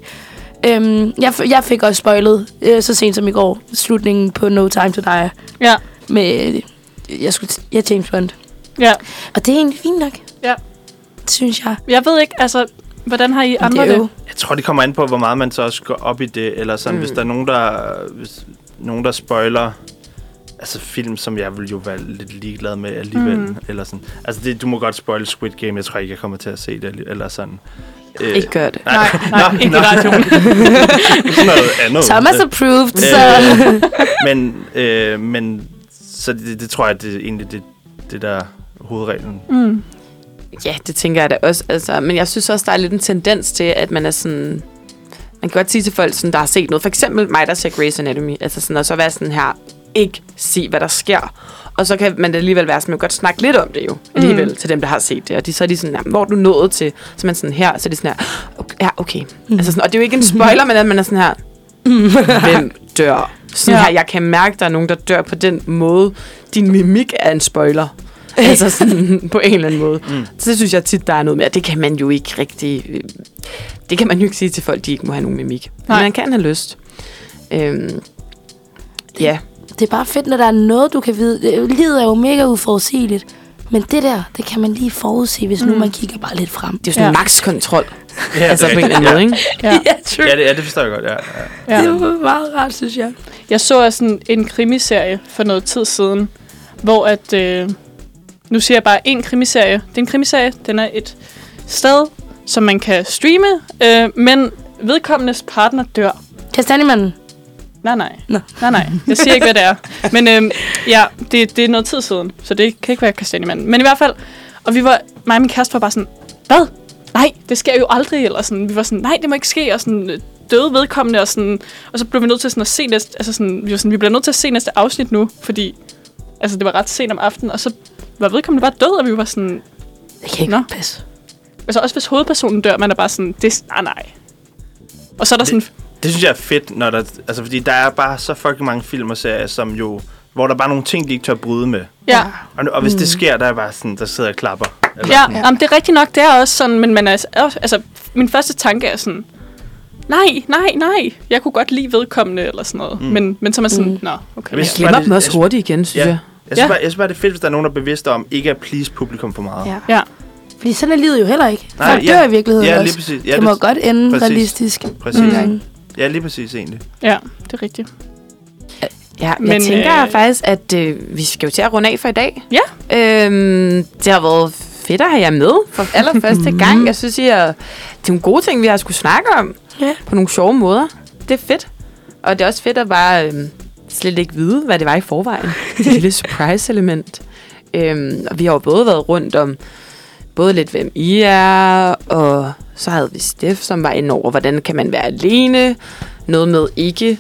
Øhm, jeg, jeg fik også spoilet øh, så sent som i går, slutningen på No Time To Die, Ja, med, jeg skulle, t- ja, James Bond. ja. Og det er egentlig fint nok. Ja. Synes jeg. Jeg ved ikke, altså, hvordan har I andre det det? er jo, Jeg tror, det kommer an på, hvor meget man så også går op i det. Eller sådan, mm. hvis der er nogen, der, hvis nogen, der spoiler altså film, som jeg vil jo være lidt ligeglad med alligevel. Mm. Eller sådan. Altså, det, du må godt spoil Squid Game. Jeg tror ikke, jeg kommer til at se det. Eller sådan. Øh, Ikke gør det. Nej, nej, ikke i radioen. sådan noget andet. Thomas approved, så... Øh, men, øh, men så det, det tror jeg, det er egentlig det, det der er hovedreglen. Mm. Ja, det tænker jeg da også. Altså, men jeg synes også, der er lidt en tendens til, at man er sådan... Man kan godt sige til folk, sådan, der har set noget. For eksempel mig, der ser Grey's Anatomy. Altså sådan, og så være sådan her, ikke se, hvad der sker. Og så kan man alligevel være sådan, man kan godt snakke lidt om det jo, alligevel, mm. til dem, der har set det. Og de, så er de sådan, "Jamen, hvor er du nået til? Så man sådan her, så er de sådan her, okay, ja, okay. Mm. Altså sådan, og det er jo ikke en spoiler, men at man er sådan her, hvem dør? Sådan Ja. her, jeg kan mærke, der er nogen, der dør på den måde. Din mimik er en spoiler. altså sådan på en eller anden måde. Mm. Så det synes jeg tit, der er noget med, at det kan man jo ikke rigtig... øh, Det kan man jo ikke sige til folk, de ikke må have nogen mimik. Men Nej. man kan have lyst. Øhm, ja, Det er bare fedt, når der er noget, du kan vide. Det- Livet er jo mega uforudsigeligt. Men det der, det kan man lige forudse, hvis mm. nu man kigger bare lidt frem. det er jo sådan Ja. max-kontrol. Ja, altså på en eller anden måde, ikke? Ja. ja, true. Ja, det, ja, det forstår jeg godt, ja. ja. Ja. Det var meget rart, synes jeg. Jeg så også sådan en krimiserie for noget tid siden, hvor at... Øh, nu siger jeg bare en krimiserie. Det er en krimiserie. Den er et sted, som man kan streame, øh, men vedkommendes partner dør. Kastanjemanden. Nej, nej. Nå. Nej, nej. Jeg siger ikke, hvad det er. Men øhm, ja, det, det er noget tid siden, så det kan ikke være kastanjemanden. Men i hvert fald, og vi var, mig og min kæreste var bare sådan, hvad? Nej, det sker jo aldrig. Eller sådan, vi var sådan, nej, det må ikke ske. Og sådan, øh, døde vedkommende, og, sådan, og så blev vi nødt til sådan at se næste, altså sådan, vi var sådan, vi bliver nødt til at se næste afsnit nu, fordi altså, det var ret sent om aftenen, og så var vedkommende bare død, og vi var sådan, Det kan ikke Nå. passe. altså også hvis hovedpersonen dør, man er bare sådan, det nej, nej. Og så er der Det- sådan det synes jeg er fedt, når der, altså, fordi der er bare så fucking mange film og serier, som jo, hvor der er bare nogle ting, de ikke tør bryde med. Ja, Og, og hvis mm. det sker, der er bare sådan, der sidder og klapper. Eller ja, ja. Jamen, det er rigtigt nok, det er også sådan, men man er, altså, min første tanke er sådan, nej, nej, nej, jeg kunne godt lide vedkommende, eller sådan noget. Mm. Men, men så er man sådan, Mm. nå, okay. Jeg glemmer det- dem også hurtigt igen, synes Ja. jeg. Jeg synes, Ja. bare, jeg synes bare, det er fedt, hvis der er nogen, der er bevidste om, ikke at please publikum for meget. Ja. Ja. Fordi sådan er livet jo heller ikke. Nej, Folk ja. dør i virkeligheden Ja, også. lige præcis. Ja, det må det, godt ende præcis. realistisk. præcis. Mm. Ja, lige præcis egentlig. Ja, det er rigtigt. Ja, jeg Men, tænker øh, faktisk, at øh, vi skal jo til at runde af for i dag. Ja. Øhm, det har været fedt at have jer med for allerførste gang. Jeg synes, I er, det er nogle gode ting, vi har skulle snakke om. Ja. På nogle sjove måder. Det er fedt. Og det er også fedt at bare øhm, slet ikke vide, hvad det var i forvejen. Det lille surprise-element. Øhm, og vi har jo både været rundt om både lidt, hvem I er, og så havde vi Steff, som var inde over, hvordan kan man være alene. Noget med ikke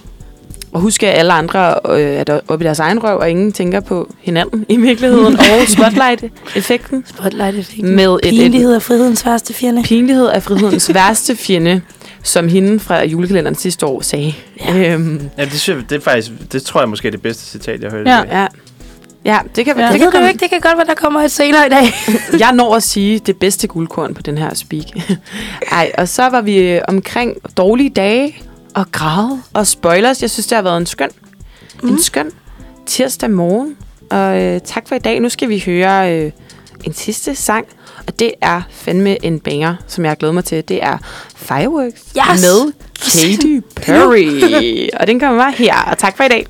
og huske, at alle andre øh, er oppe i deres egen røv, og ingen tænker på hinanden i virkeligheden. og spotlight-effekten Spotlight-effekten. med et, et Pinlighed er frihedens værste fjende. pinlighed af frihedens værste fjende, som hende fra julekalenderen sidste år sagde. Ja. Øhm, Ja, det, synes jeg, det er faktisk, det tror jeg måske er det bedste citat, jeg har hørt Ja. ja. Ja, det kan, Ja. Det det kan komme. ikke. Det kan godt være, der kommer et senere i dag. Jeg når at sige det bedste guldkorn på den her speak. Ej, og så var vi øh, omkring dårlige dage og græde og spoilers. Jeg synes, det har været en skøn, mm. en skøn tirsdag morgen. Og øh, tak for i dag. Nu skal vi høre øh, en sidste sang, og det er fandme en banger, som jeg har glædet mig til. Det er Fireworks Yes! med Katy Perry. og den kommer her. Og tak for i dag.